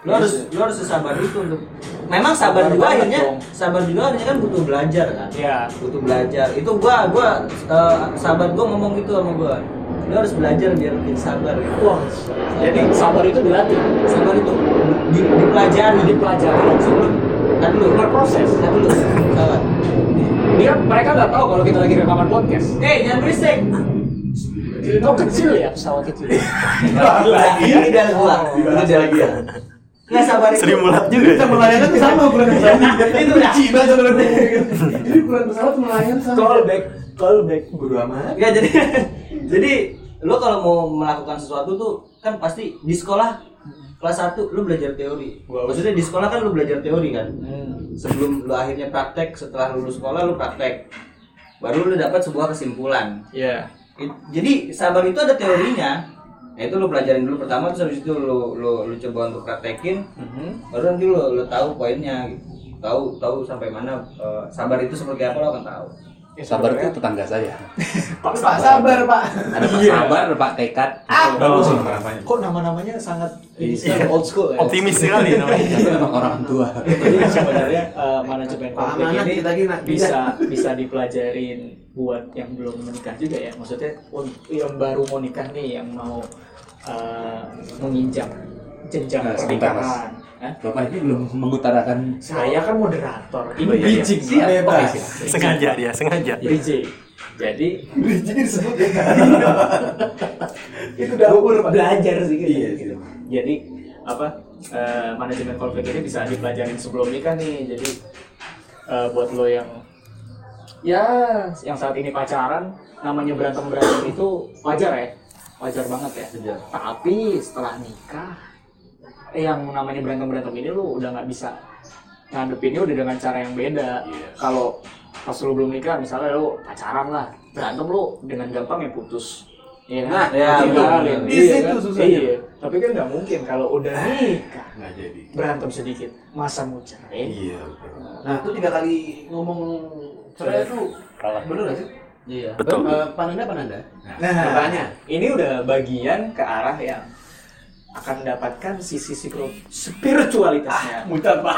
lo harus lo harus sesabar itu untuk memang sabar Sabar juga akhirnya dong. sabar juga akhirnya kan butuh belajar kan Iya. butuh belajar itu gua gua eh, sahabat gua ngomong gitu sama gua lo harus belajar biar lebih sabar gitu. Wah, jadi sabar itu dilatih, sabar itu di, dipelajari dipelajari. sebelum kan dulu Berproses. kan dulu sabar Dia mereka nggak tahu kalau kita lagi rekaman podcast. eh jangan berisik Kau kecil ya pesawat kecil. lagi ini gua ini dia lagi ya nggak sabar itu Sri Mulat juga. Kita melayani tuh sama ukuran pesawat. itu dah Cina saudara. Jadi ukuran pesawat melayani sama. Callback, callback. Bodo amat. Enggak jadi jadi lo kalau mau melakukan sesuatu tuh kan pasti di sekolah kelas 1 lu belajar teori. Maksudnya di sekolah kan lu belajar teori kan. Sebelum lu akhirnya praktek, setelah lulus sekolah lu praktek. Baru lu dapat sebuah kesimpulan. Iya. It- Jadi sabar itu ada teorinya. Nah, itu lu pelajarin dulu pertama terus habis itu lu lu, lu coba untuk praktekin. Baru nanti lu lu tahu poinnya gitu. Tahu tahu sampai mana eh, sabar itu seperti apa lo akan tahu. Sabar itu tetangga saya. Pak Pak sabar, Pak. Ada Pak Sabar, ada Pak Tekad. Oh, Kok nama-namanya sangat ini sekali, old school ya? optimis sekali namanya. Itu memang orang tua. Jadi sebenarnya eh, manajemen Pak konflik Amanat ini kita bisa bisa dipelajarin buat yang belum menikah juga ya. Maksudnya untuk yang baru mau nikah nih yang mau eh, menginjak jenjang Nah, pernikahan. Hah? Bapak ini belum mengutarakan Saya kan moderator. Ini Oh, iya, iya. bridging. Siap. Oke, Bebas. siap. Sengaja dia, sengaja. Bridging. Jadi Bridging disebut ya. Itu dapur, Pak. belajar sih gitu. Iya, gitu. Jadi apa eh, manajemen konflik ini bisa dipelajarin sebelum nikah nih. Jadi eh, buat lo yang ya yang saat ini pacaran namanya berantem berantem itu wajar ya, wajar banget ya. Wajar. Tapi setelah nikah yang namanya berantem berantem ini lo udah nggak bisa ngadepinnya udah dengan cara yang beda. Kalau pas lu belum nikah misalnya lu pacaran lah berantem lu dengan gampang ya putus Iya kan? Nah, ya, betul. Di Iya situ kan? susahnya. Iya. Tapi kan nggak mungkin kalau udah nikah Nggak jadi. berantem sedikit masa mau cerai. Iya. Nah, itu tiga kali ngomong cerai itu bener gak sih? Iya. Betul. Eh, Pananda Pananda. Nah, Pertanya. ini udah bagian ke arah yang akan mendapatkan sisi spiritualitasnya Mutar Pak.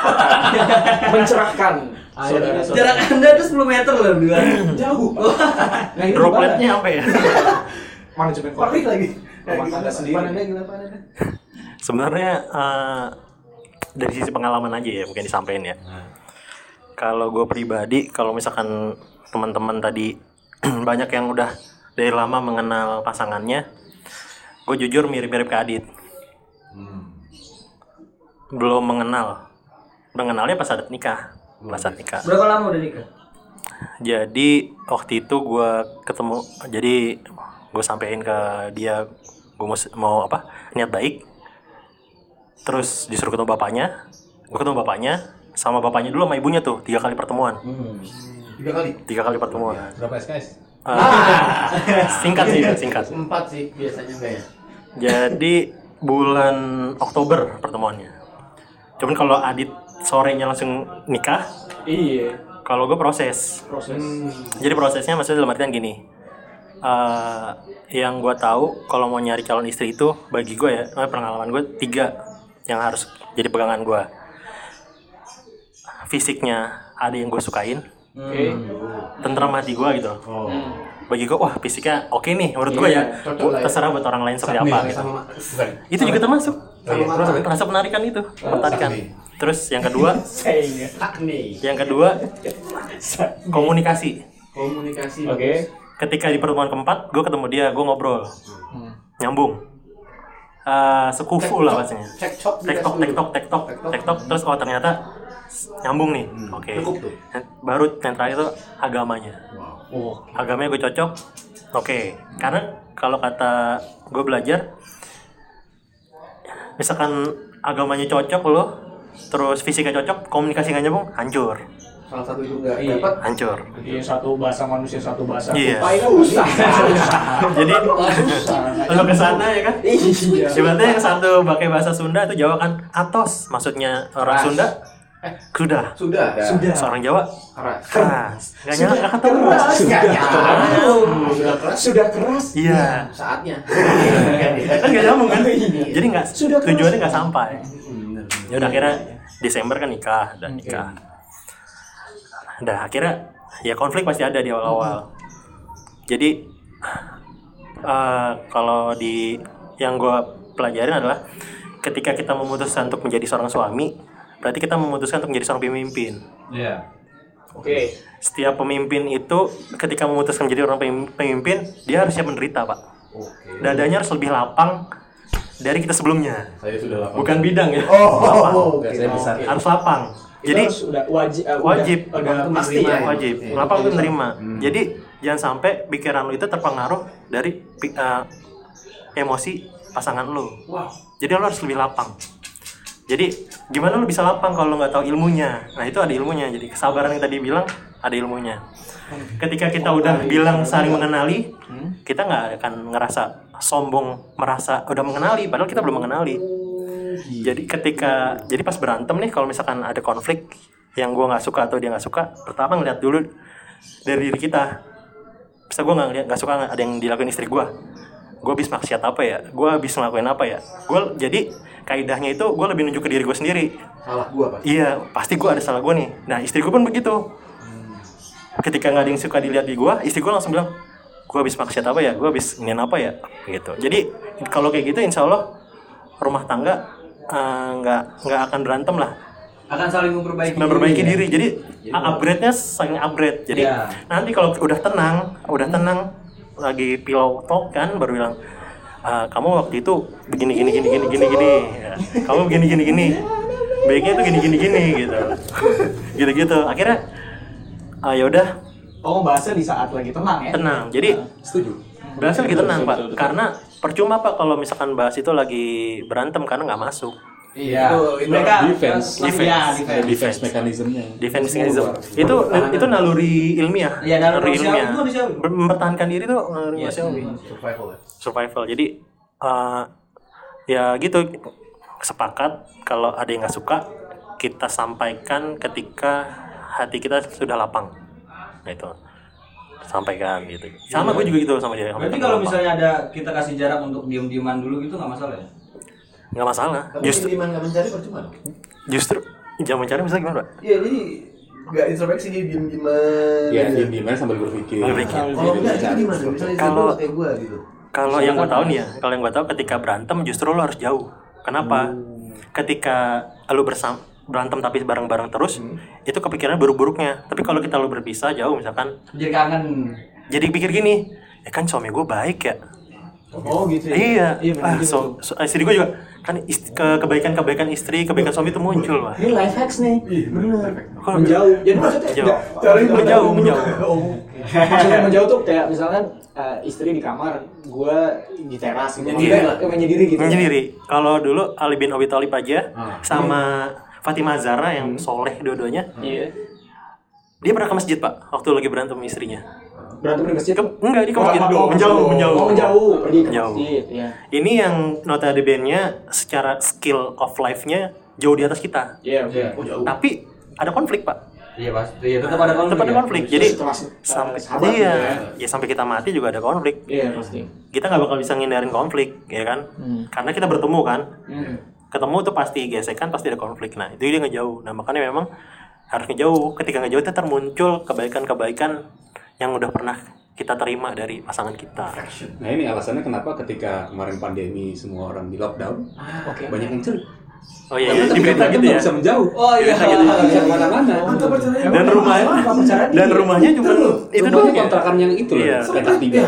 mencerahkan saudara-saudara. Jarak Anda tuh 10 meter loh dua. Jauh. Nah, itu Dropletnya apa ya? manajemen konflik lagi. Rumah tangga sendiri. Gimana? Sebenarnya eh, dari sisi pengalaman aja ya mungkin disampaikan ya. Kalau gue pribadi, kalau misalkan teman-teman tadi banyak yang udah dari lama mengenal pasangannya, gue jujur mirip-mirip ke Adit. Belum mengenal, mengenalnya pas saat nikah, pas saat nikah. Berapa lama udah nikah? Jadi waktu itu gue ketemu, jadi gue sampein ke dia gue mau, mau apa niat baik. Terus disuruh ketemu bapaknya, gue ketemu bapaknya sama bapaknya dulu sama ibunya tuh tiga kali pertemuan, Tiga kali. tiga kali pertemuan. berapa SKS? Eh, singkat sih, singkat. Empat sih biasanya enggak ya. Jadi bulan Oktober pertemuannya. Cuman kalau Adit sorenya langsung nikah, Iya, kalau gue proses. proses. Jadi prosesnya maksudnya dalam artian gini. eh yang gue tahu kalau mau nyari calon istri itu bagi gue ya pengalaman gue tiga yang harus jadi pegangan gue. Fisiknya ada yang gue sukain, Oke. tentram hati gue gitu. Oh. Bagi gue wah fisiknya oke nih menurut gue ya. Iya, cocok lah ya. Terserah buat orang lain seperti apa gitu. Itu juga termasuk. Sama mata. Rasa penarikan itu, penarikan. Terus yang kedua, yang kedua? Komunikasi. Komunikasi. Oke. ketika di pertemuan keempat gue ketemu dia gue ngobrol. Nyambung. Eh sekufu lah bahasanya. Cekcok. tektok tektok tektok tektok. terus oh ternyata nyambung nih. Oke. Cukup tuh. baru yang terakhir itu agamanya. Oh, agamanya gue cocok. Oke. Karena kalau kata gue belajar misalkan agamanya cocok lo terus fisiknya cocok komunikasi nggak nyambung hancur Salah satu itu enggak Iya. dapat. hancur Iya satu bahasa manusia satu bahasa. Iya. Kan susah. jadi susah. lo ke sana ya kan Iya. Ibaratnya yang satu pakai bahasa Sunda itu Jawa kan atos maksudnya orang Keras. Sunda Sudah. Sudah. Sudah. Seorang Jawa Keras. keras. Gak nyala, gak ketemu. keras. Sudah. Sudah. Sudah keras. Sudah keras. Iya. Saatnya. Kan gak nyambung kan? Jadi nggak Sudah tujuannya nggak sampai. Ya udah akhirnya Desember kan nikah dan nikah. Udah akhirnya ya konflik pasti ada di awal-awal. Jadi eh, kalau di yang gue pelajarin adalah ketika kita memutuskan untuk menjadi seorang suami, berarti kita memutuskan untuk menjadi seorang pemimpin. Iya. Oke. Setiap pemimpin itu ketika memutuskan menjadi orang pemim- pemimpin, dia harus siap menderita, Pak. Oke. Dadanya harus lebih lapang dari kita sebelumnya. Saya sudah lapang. Bukan bidang ya. Oh, Enggak, saya besar. Harus lapang. Jadi Jadi sudah wajib eh, wajib. udah, udah Untuk pasti menerima ya. ya. wajib. Iya. Lapang untuk menerima. Jadi jangan sampai pikiran lu itu terpengaruh dari eh, emosi pasangan lu. Wow. Jadi lu harus lebih lapang. Jadi gimana lu bisa lapang kalau lu nggak tahu ilmunya? Nah itu ada ilmunya. Jadi kesabaran yang tadi bilang ada ilmunya. Ketika kita udah bilang saling mengenali, kita nggak akan ngerasa sombong merasa udah mengenali, padahal kita belum mengenali. Jadi ketika jadi pas berantem nih, kalau misalkan ada konflik yang gua nggak suka atau dia nggak suka, pertama ngeliat dulu dari diri kita. Bisa gue nggak nggak suka ada yang dilakuin istri gua gue habis maksiat apa ya gue habis ngelakuin apa ya gue jadi kaidahnya itu gue lebih nunjuk ke diri gue sendiri. Salah gua pasti. iya pasti gue ada salah gue nih. Nah istri gue pun begitu. Ketika nggak ada yang suka dilihat di gue istri gue langsung bilang gue habis maksiat apa ya? Gue habis ngin apa ya? Gitu. Jadi kalau kayak gitu insya Allah rumah tangga eh, nggak nggak akan berantem lah. Akan saling memperbaiki. memperbaiki diri, ya? diri jadi upgrade nya saling upgrade. Jadi Iya. nanti kalau udah tenang udah tenang lagi pillow talk kan baru bilang "Ah, kamu waktu itu begini gini gini gini gini gini Ya, kamu begini gini gini baiknya tuh gini gini gini gitu gitu gitu akhirnya ah, ya udah Oh, bahasa di saat lagi tenang ya. tenang jadi Setuju. bahas lagi tenang pak karena percuma pak kalau misalkan bahas itu lagi berantem karena nggak masuk Iya. Itu- itu Mereka defense. Defense. Ya, defense. defense mechanismnya. defense mechanism itu itu naluri ilmiah Iya, naluri manusiawi itu manusiawi. Ber- mempertahankan diri tuh naluri Iya, manusiawi Survival ya. Survival jadi eh, ya gitu sepakat kalau ada yang nggak suka kita sampaikan ketika hati kita sudah lapang nah itu sampaikan gitu sama gue juga gitu sama dia Berarti kalau misalnya ada kita kasih jarak untuk diem-dieman dulu gitu nggak masalah ya? nggak masalah Tapi justru Justru. nggak mencari percuma dong. justru jangan mencari misalnya gimana Pak? Iya, jadi nggak introspeksi dia diem-dieman. Ya, gitu. diem dieman sambil berpikir. Berpikir. Kalau enggak, itu gimana? Misalnya Kalau- kayak gua gitu. Kalau yang gue tahu nih ya, kalau yang gue tahu ketika berantem justru lo harus jauh. Kenapa? Ketika lo bersama berantem tapi bareng-bareng terus, itu kepikiran buruk-buruknya. Tapi kalau kita lo berpisah jauh misalkan, Jadi kangen. jadi pikir gini, ya kan suami gue baik ya. Oh, gitu ya. Iya, Iya, ah, gitu. so, so- istri gue juga kan ist- ke kebaikan-kebaikan istri, kebaikan suami itu muncul, Pak. Ini life hacks nih. Bener. Kalau- Menjauh. Jadi maksudnya Jauh. Caranya menjauh, menjauh. Oh. maksudnya menjauh tuh kayak misalkan eh, istri di kamar, gua di teras gitu. Menyendiri lah. Menyendiri gitu. menyendiri. Kalau dulu Ali bin Abi Thalib aja sama Fatimah Zahra yang soleh dua-duanya, Iya. dia pernah ke masjid pak waktu lagi berantem sama istrinya. Berantem di masjid. Ke, enggak di ke Oh, masjid, oh, menjauh, menjauh. Oh, menjauh. Pergi ke Menjauh. masjid, ya. Ini yang notabene-nya secara skill of life-nya jauh di atas kita. Iya, oke. Oh, jauh. Tapi ada konflik pak. Iya pasti. Iya tetap ada konflik. Tetap ada ya? konflik. Jadi Setelah, sampai sahabat iya, gitu ya. ya sampai kita mati juga ada konflik. Iya, pasti. Kita nggak bakal bisa ngindarin konflik, ya kan? Karena kita bertemu kan. Hmm. Ketemu tuh pasti gesekan, pasti ada konflik. Nah itu dia ngejauh. Nah makanya memang harus ngejauh. Ketika ngejauh itu termuncul kebaikan-kebaikan yang udah pernah kita terima dari pasangan kita. Nah ini alasannya kenapa ketika kemarin pandemi semua orang di lockdown, Oke. banyak yang cerai. Oh iya, iya. di ketika berita gitu ya. bisa menjauh. Oh iya. Nggak bisa ke mana-mana. Dan rumahnya, dan rumahnya cuma itu doang ya. kontrakan yang itu loh, Iya. sekitar tiga.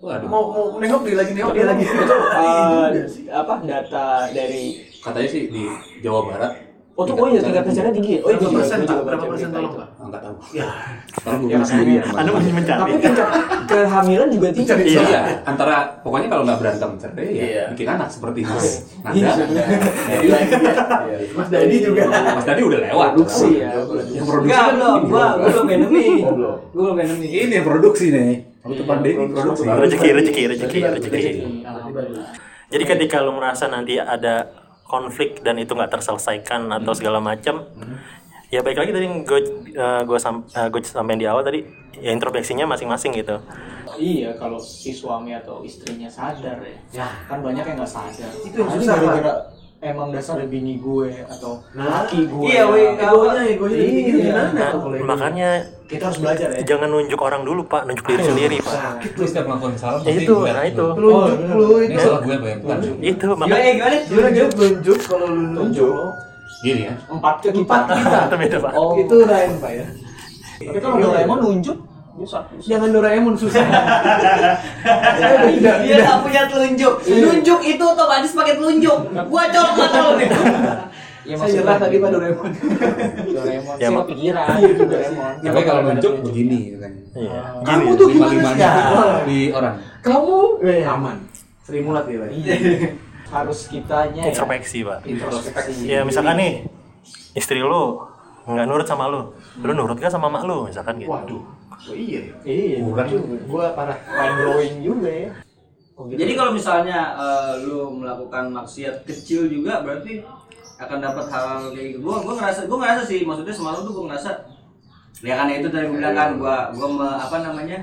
Waduh. Mau mau nengok dia lagi nengok dia lagi. Itu eh, apa data dari Katanya sih di Jawa Barat. Oh, tuh, oh iya, tingkat penceraian tinggi? Oh, iya, persen pak? Berapa persen tolong pak? Ah, Nggak tahu. Ya. Sekarang belum Ya, sendiri. Anda masih mencari. Tapi tingkat kehamilan juga tinggi. Iya, Iya. antara pokoknya kalau nggak berantem cerai ya Iya. bikin anak seperti Mas Nanda. Iya. Jadi lagi ya. Mas Dadi juga. Mas tadi udah lewat. Produksi ya. Yang produksi Enggak kan belum. ini. Gua belum enemy. Belum. Gua belum enemy. Ini yang produksi nih. Waktu pandemi produksi. Rezeki, rezeki, rezeki, rezeki. Jadi ketika lu merasa nanti ada konflik dan itu nggak terselesaikan atau segala macam, ya baik lagi tadi gue gue sam, eh, gue sampein di awal tadi ya introspeksinya masing-masing gitu Iya, kalau si suami atau istrinya sadar ya. Ya. Kan banyak yang nggak sadar. Itu yang Ah, ini susah, gara-gara emang dasar bini gue atau Nah, laki gue. iya, weh, Egonya, egonya Iya. tinggi gimana kalau ego? makanya Kita harus belajar ya. jangan nunjuk orang dulu pak nunjuk diri sendiri pak Sakit lu setiap melakukan salah. ya itu nah itu Telunjuk lu Ini itu. salah gue ya? Bukan. itu Gimana makanya ya, gimana? Gimana gitu telunjuk kalau lu nunjuk? Gini ya. Empat ke kita. Empat kita. itu beda pak Oh. Itu Ryan Pak ya. Tapi kalau Doraemon nunjuk, dia satu. Jangan Doraemon susah. Dia dia nggak punya telunjuk. Nunjuk itu otomatis pakai telunjuk. Gua colok mata lo nih. Ya, Saya nyerah tadi Pak Doraemon. Doraemon. Ya, mak- pikiran. Iya juga Doraemon. Tapi kalau nunjuk begini kan. iya Kamu gini tuh gimana sih? di orang. Kamu eh, aman. Sri Mulat ya, Pak. Iya. Harus kitanya ya. introspeksi pak Introspeksi. ya misalkan nih istri lu nggak nurut sama lu lu nurut gak sama mak lu misalkan gitu Waduh. Oh iya ya. Iya, Bukan. Gua parah. mind blowing juga ya. Jadi kalau misalnya eh, lu melakukan maksiat kecil juga berarti akan dapat hal kayak gitu. Gua gua ngerasa gua ngerasa sih maksudnya semalam tuh gua ngerasa ya karena itu tadi gua bilang kan gua gua me- apa namanya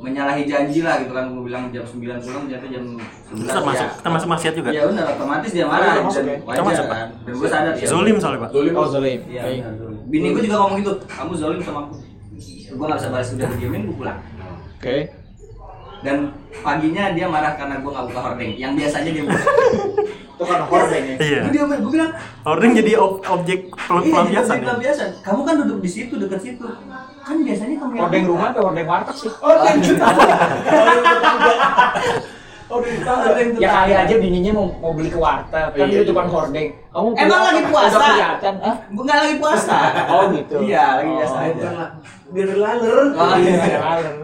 menyalahi janji lah gitu kan gua bilang jam 9 pulang ternyata jam 11 termasuk ya. termasuk maksiat juga Ya benar otomatis dia marah Termasuk dan ya? wajar Termasuk, kan. Dan gua sadar ya. zolim soalnya pak Oh, Zolim. Iya. benar, Bini gua juga ngomong gitu, kamu zolim sama aku. Gua nggak bisa balas udah diemin gua pulang. Oke. Dan paginya dia marah karena gua nggak buka hordeng. Yang biasanya dia buka. Itu kan hordeng ya. iya Dia gua bilang, ordeng jadi ob- objek Iya, pelampiasan jadi ya pelampiasan. Kamu kan duduk di situ, dekat situ. Kan biasanya kamu yang Hordeng buka. rumah atau hordeng warteg sih? Hordeng juga. Ya kali aja bininya mau, mau beli ke warteg, kan Iya, dia tukang iya. hordeng. Kamu Emang lagi puasa? Udah kelihatan, ah? Bukan lagi puasa. Oh gitu. Iya, lagi biasa Oh, aja. Lah. Biar laler. Oh, Iya, iya. ada laler.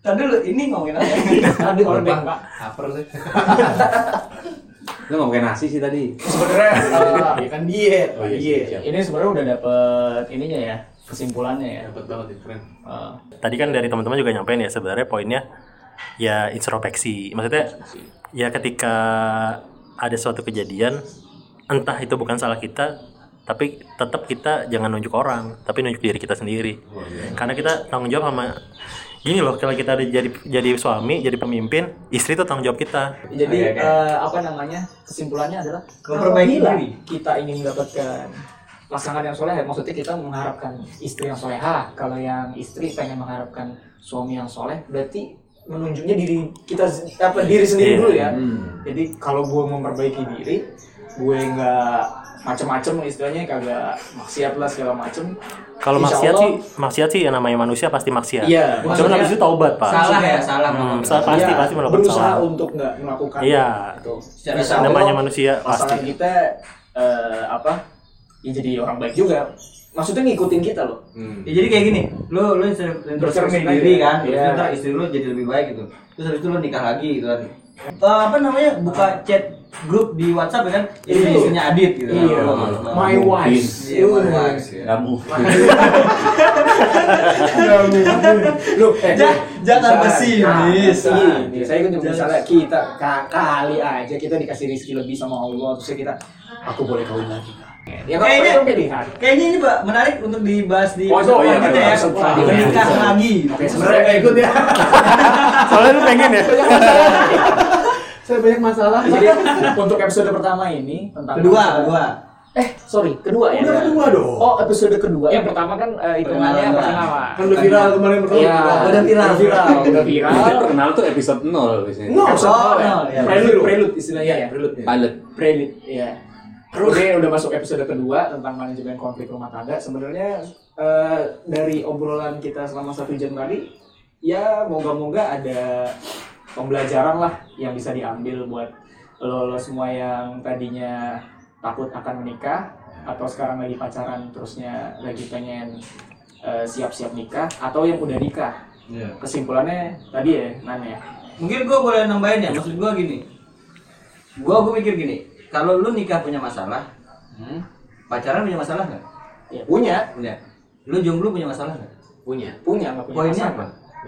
Tadi dulu ini ngomongin apa? Tadi hordeng, Pak. Haper sih. Lu nggak pakai nasi sih tadi. Sebenarnya eh, Ya kan diet. Oh, iya, diet. ini sebenarnya udah dapet ininya ya, kesimpulannya ya. Dapat banget ya, keren. Eh, tadi kan dari teman-teman juga nyampein ya sebenarnya poinnya ya introspeksi. Maksudnya ya ketika ada suatu kejadian entah itu bukan salah kita tapi tetap kita jangan nunjuk orang tapi nunjuk diri kita sendiri. Karena kita tanggung jawab sama gini loh kalau kita ada jadi jadi suami jadi pemimpin istri itu tanggung jawab kita. Jadi eh, apa namanya kesimpulannya adalah Memperbaiki diri. kita ingin mendapatkan pasangan yang soleh, maksudnya kita mengharapkan istri yang soleha. Kalau yang istri pengen mengharapkan suami yang soleh, berarti menunjuknya diri kita apa diri sendiri Iya. dulu ya. Hmm. Jadi kalau gue memperbaiki diri, gue nggak macem-macem istilahnya kagak maksiat lah segala macem. kalau maksiat sih maksiat sih yang namanya manusia pasti maksiat Iya, cuman maksudnya- habis itu taubat pak Salah ya, salah. Hmm, salah pasti Iya, pasti melakukan berusaha salah untuk nggak melakukan Iya. itu. Secara namanya manusia pasti kita eh, apa ya jadi orang baik juga maksudnya ngikutin kita loh Hmm. Ya, jadi kayak gini, lu lu introspeksi diri kan, terus Iya. ntar istri lu jadi lebih baik gitu. Terus habis itu lu nikah lagi gitu kan. Eh, apa namanya? Buka chat grup di WhatsApp ya kan? Ini Iya. istrinya Adit gitu. kan. Iya. Oh, my oh. wife Iya, my wife. Nggak mungkin. lu eh, Ja- jangan pesimis. nah, saya kan Jangan- misalnya kita ka- kali aja kita dikasih rezeki lebih sama Allah terus kita aku boleh kawin lagi ya Kayaknya- pilihan Kayaknya ini Pak menarik untuk dibahas di Oh, episode iya, ya. episode Wah, selanjutnya. Nikah Bisa. lagi. Oke, Sebenarnya nggak ikut ya. soalnya lu pengen ya Saya banyak masalah. jadi untuk episode pertama ini tentang Kedua, masalah- kedua. eh sorry kedua ya Udah kedua dong. oh episode kedua yang pertama kan eh, hitungannya Perkenalan. perkenalan Kan udah viral kemarin berdua. Iya, Udah viral. udah viral, udah viral. Perkenal tuh episode 0 biasanya. No. Episode Oh, nol ya. nol, ya. Prelude, prelude istilahnya ya. Prelude ya. Pilot. Prelude, ya. Oke, udah masuk episode kedua tentang manajemen konflik rumah tangga. Sebenarnya eh, dari obrolan kita selama satu jam tadi, ya moga-moga ada pembelajaran lah yang bisa diambil buat lo, lo semua yang tadinya takut akan menikah atau sekarang lagi pacaran terusnya lagi pengen eh, siap-siap nikah atau yang udah nikah. Iya. Kesimpulannya tadi ya, Nan ya. Mungkin gua boleh nambahin ya. Maksud gua gini. Gua gua mikir gini, kalau lu nikah punya masalah, Hmm? pacaran punya masalah nggak? Ya punya, Punya. Lu jomblo punya masalah nggak? Punya. punya punya Poinnya apa?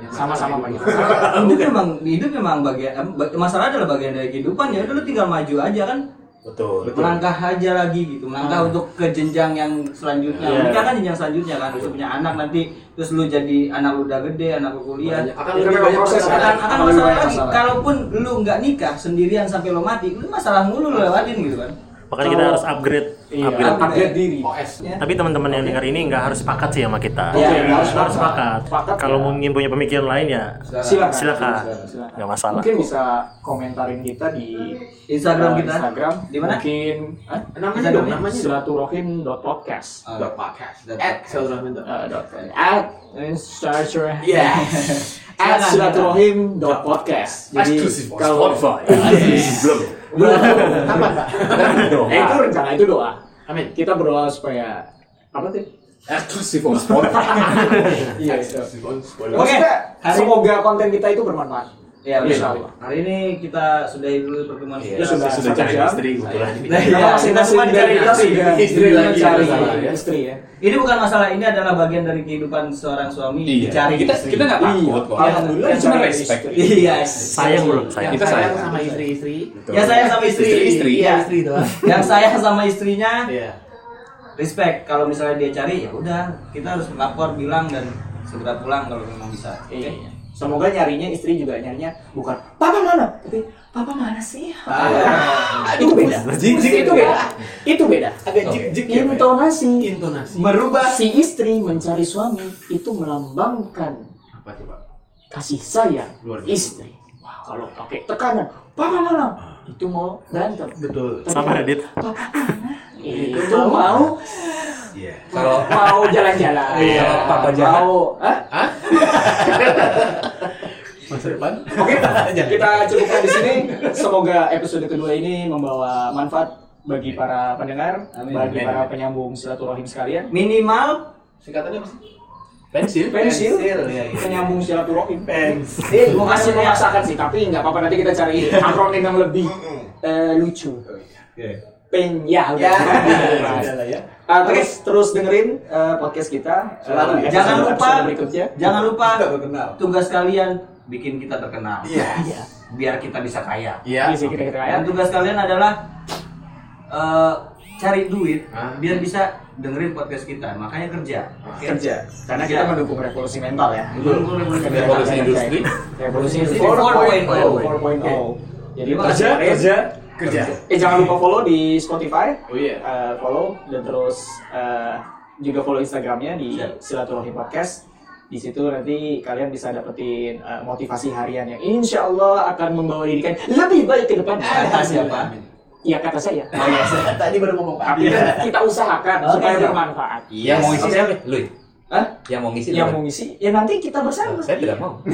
Sama-sama banyak. hidup memang hidup memang bagian ba- masalah adalah bagian dari kehidupan ya udah lu tinggal maju aja kan Betul. melangkah aja lagi gitu. Melangkah untuk ke jenjang yang selanjutnya. Iya. menikah kan jenjang selanjutnya kan. Terus punya anak nanti terus lu jadi anak lu udah gede anak lu kuliah. Banyak. Akan lebih banyak proses, akan, akan masalah lagi. masalah. kalaupun lu nggak nikah sendirian sampai lo mati lu masalah mulu lu lewatin gitu kan Makanya kita harus upgrade, Iya, upgrade. upgrade diri. OS. Ya. Tapi teman-teman yang dengar ini nggak harus sepakat sih sama kita. Iya, Nggak harus harus sepakat. sepakat. Sepakat, Kalau ya. mungkin punya pemikiran lain ya Silakan. silakan. Silakan. Nggak masalah. Mungkin bisa komentarin kita di Instagram kita Instagram. Di mana? Mungkin Hah? Namanya dong, namanya. silaturahim.podcast. Ah, Dot podcast. Dot At podcast. Silaturahmi dot. Uh, dot at Instagram. Yeah. at Silakan, silaturahim.podcast. Jadi Eksklusif on kalau Spotify. Belum. Kapan, Pak? Eh, itu rencana itu doa. Amin. Kita berdoa supaya apa tuh? Eksklusif on Spotify. Iya itu. Spoiler. Oke, Maksudnya, hari- semoga konten kita itu bermanfaat. Ya, Insya. Allah. Hari ini kita sudahi dulu pertemuan Iya, kita. sudah sudah cari jam. istri kebetulan. Nah, Kita iya, kita dari cari kita istri. sudah Istri lagi, cari ya. istri ya. Ini bukan masalah, ini adalah bagian dari kehidupan seorang suami Iya. dicari Kita istri. kita nggak takut kok. Alhamdulillah Kita cuma respect. istri. Iya. Sayang belum sayang. Kita sayang sama istri-istri. Ya sayang sama istri. Istri-istri. Iya. Istri doang. Yang sayang sama istrinya, Iya. respect. Kalau misalnya dia cari, ya udah kita harus lapor, bilang dan segera pulang kalau memang bisa. Oke. Iya. Semoga nyarinya istri juga nyarinya bukan papa mana, tapi papa mana sih? Ah, itu beda. Jijik itu beda. Itu beda. Agak jik-jik ya, Pak? Intonasi. Intonasi. merubah Si istri mencari suami itu melambangkan Apa tuh, Pak? kasih sayang istri. Wah, kalau pakai tekanan, papa mana? Itu mau berantem. Betul. Sama Radit. Papa mana? Itu mau Iya. Kalau mau jalan-jalan. Iya. Papa jahat. Mau, Hah? Hah? Masa depan? Oke, kita cukupkan di sini. Semoga episode kedua ini membawa manfaat bagi para pendengar, Amin. bagi Amin. para penyambung silaturahim sekalian. minimal Singkatannya apa sih? Pensil. Pensil, Iya, iya. penyambung silaturahim. Pensil. Gue masih memaksakan sih, tapi nggak apa-apa nanti kita cari akronim yang lebih eh, lucu. Pen ya, udah. Ya, lah ya. Ah, terus terus dengerin eh, podcast kita. Selalu. Eh, jangan lupa berikutnya. jangan lupa tugas kalian bikin kita terkenal Iya. biar kita bisa kaya Iya. Iya kita ya. dan tugas kalian adalah eh, cari duit Ah. biar bisa dengerin podcast kita makanya kerja Oke? kerja karena kita Kerja. mendukung revolusi mental ya. Mendukung revolusi mental. Revolusi industri. Revolusi Revolusi 4.0. 4.0. 4.0. Jadi kerja kerja Kerja. Eh jangan lupa follow di Spotify. Oh iya. Eh, follow dan terus eh, juga follow Instagramnya di Siap. Silaturahim Podcast. Di situ nanti kalian bisa dapetin eh, motivasi harian yang insya Allah akan membawa diri kalian lebih baik ke depan. Kata siapa? Iya kata saya. Oh, iya. Tadi baru ngomong Pak. Tapi kan kita usahakan Oke, supaya siap. bermanfaat. yang mau ngisi siapa? Lu. Hah? Yang mau ngisi Yang mau ngisi, ya nanti kita bersama. Saya tidak mau.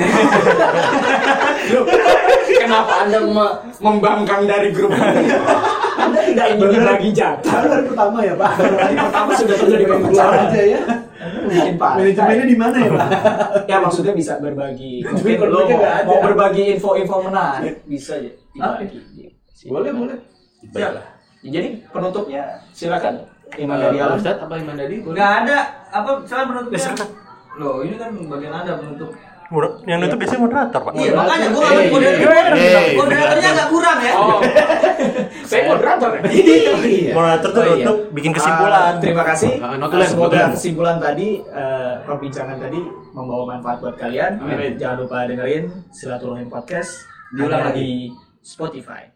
Kenapa Anda me- membangkang dari grup ini? Anda tidak ingin bagi jatah. Baru hari pertama ya Pak. Hari pertama sudah terjadi Keluar perpecahan. aja ya. Bikin partai. Manajemennya di mana ya Pak? Ya maksudnya bisa berbagi. Mungkin lo mau, mau berbagi info-info menarik bisa aja. dibagi. Boleh, boleh. Siap. Jadi penutupnya silakan. Iman Eh, dari Pak alam. Ustadz apa Iman Dadi? Boleh. nggak ada apa salah penutupnya Ya, loh ini kan bagian ada penutup Yang nutup biasanya moderator, Pak. iya makanya gua Eh, ngambil moderator eh, moderatornya agak kurang ya Oh, saya moderator ya. Iya. Moderator tuh Oh, iya. nutup bikin kesimpulan. Ah, terima kasih. Ah, notulen, Semoga kesimpulan tadi, eh, perbincangan tadi membawa manfaat buat kalian. Amin. Jangan lupa dengerin Silaturahim Podcast Diulang lagi. Spotify.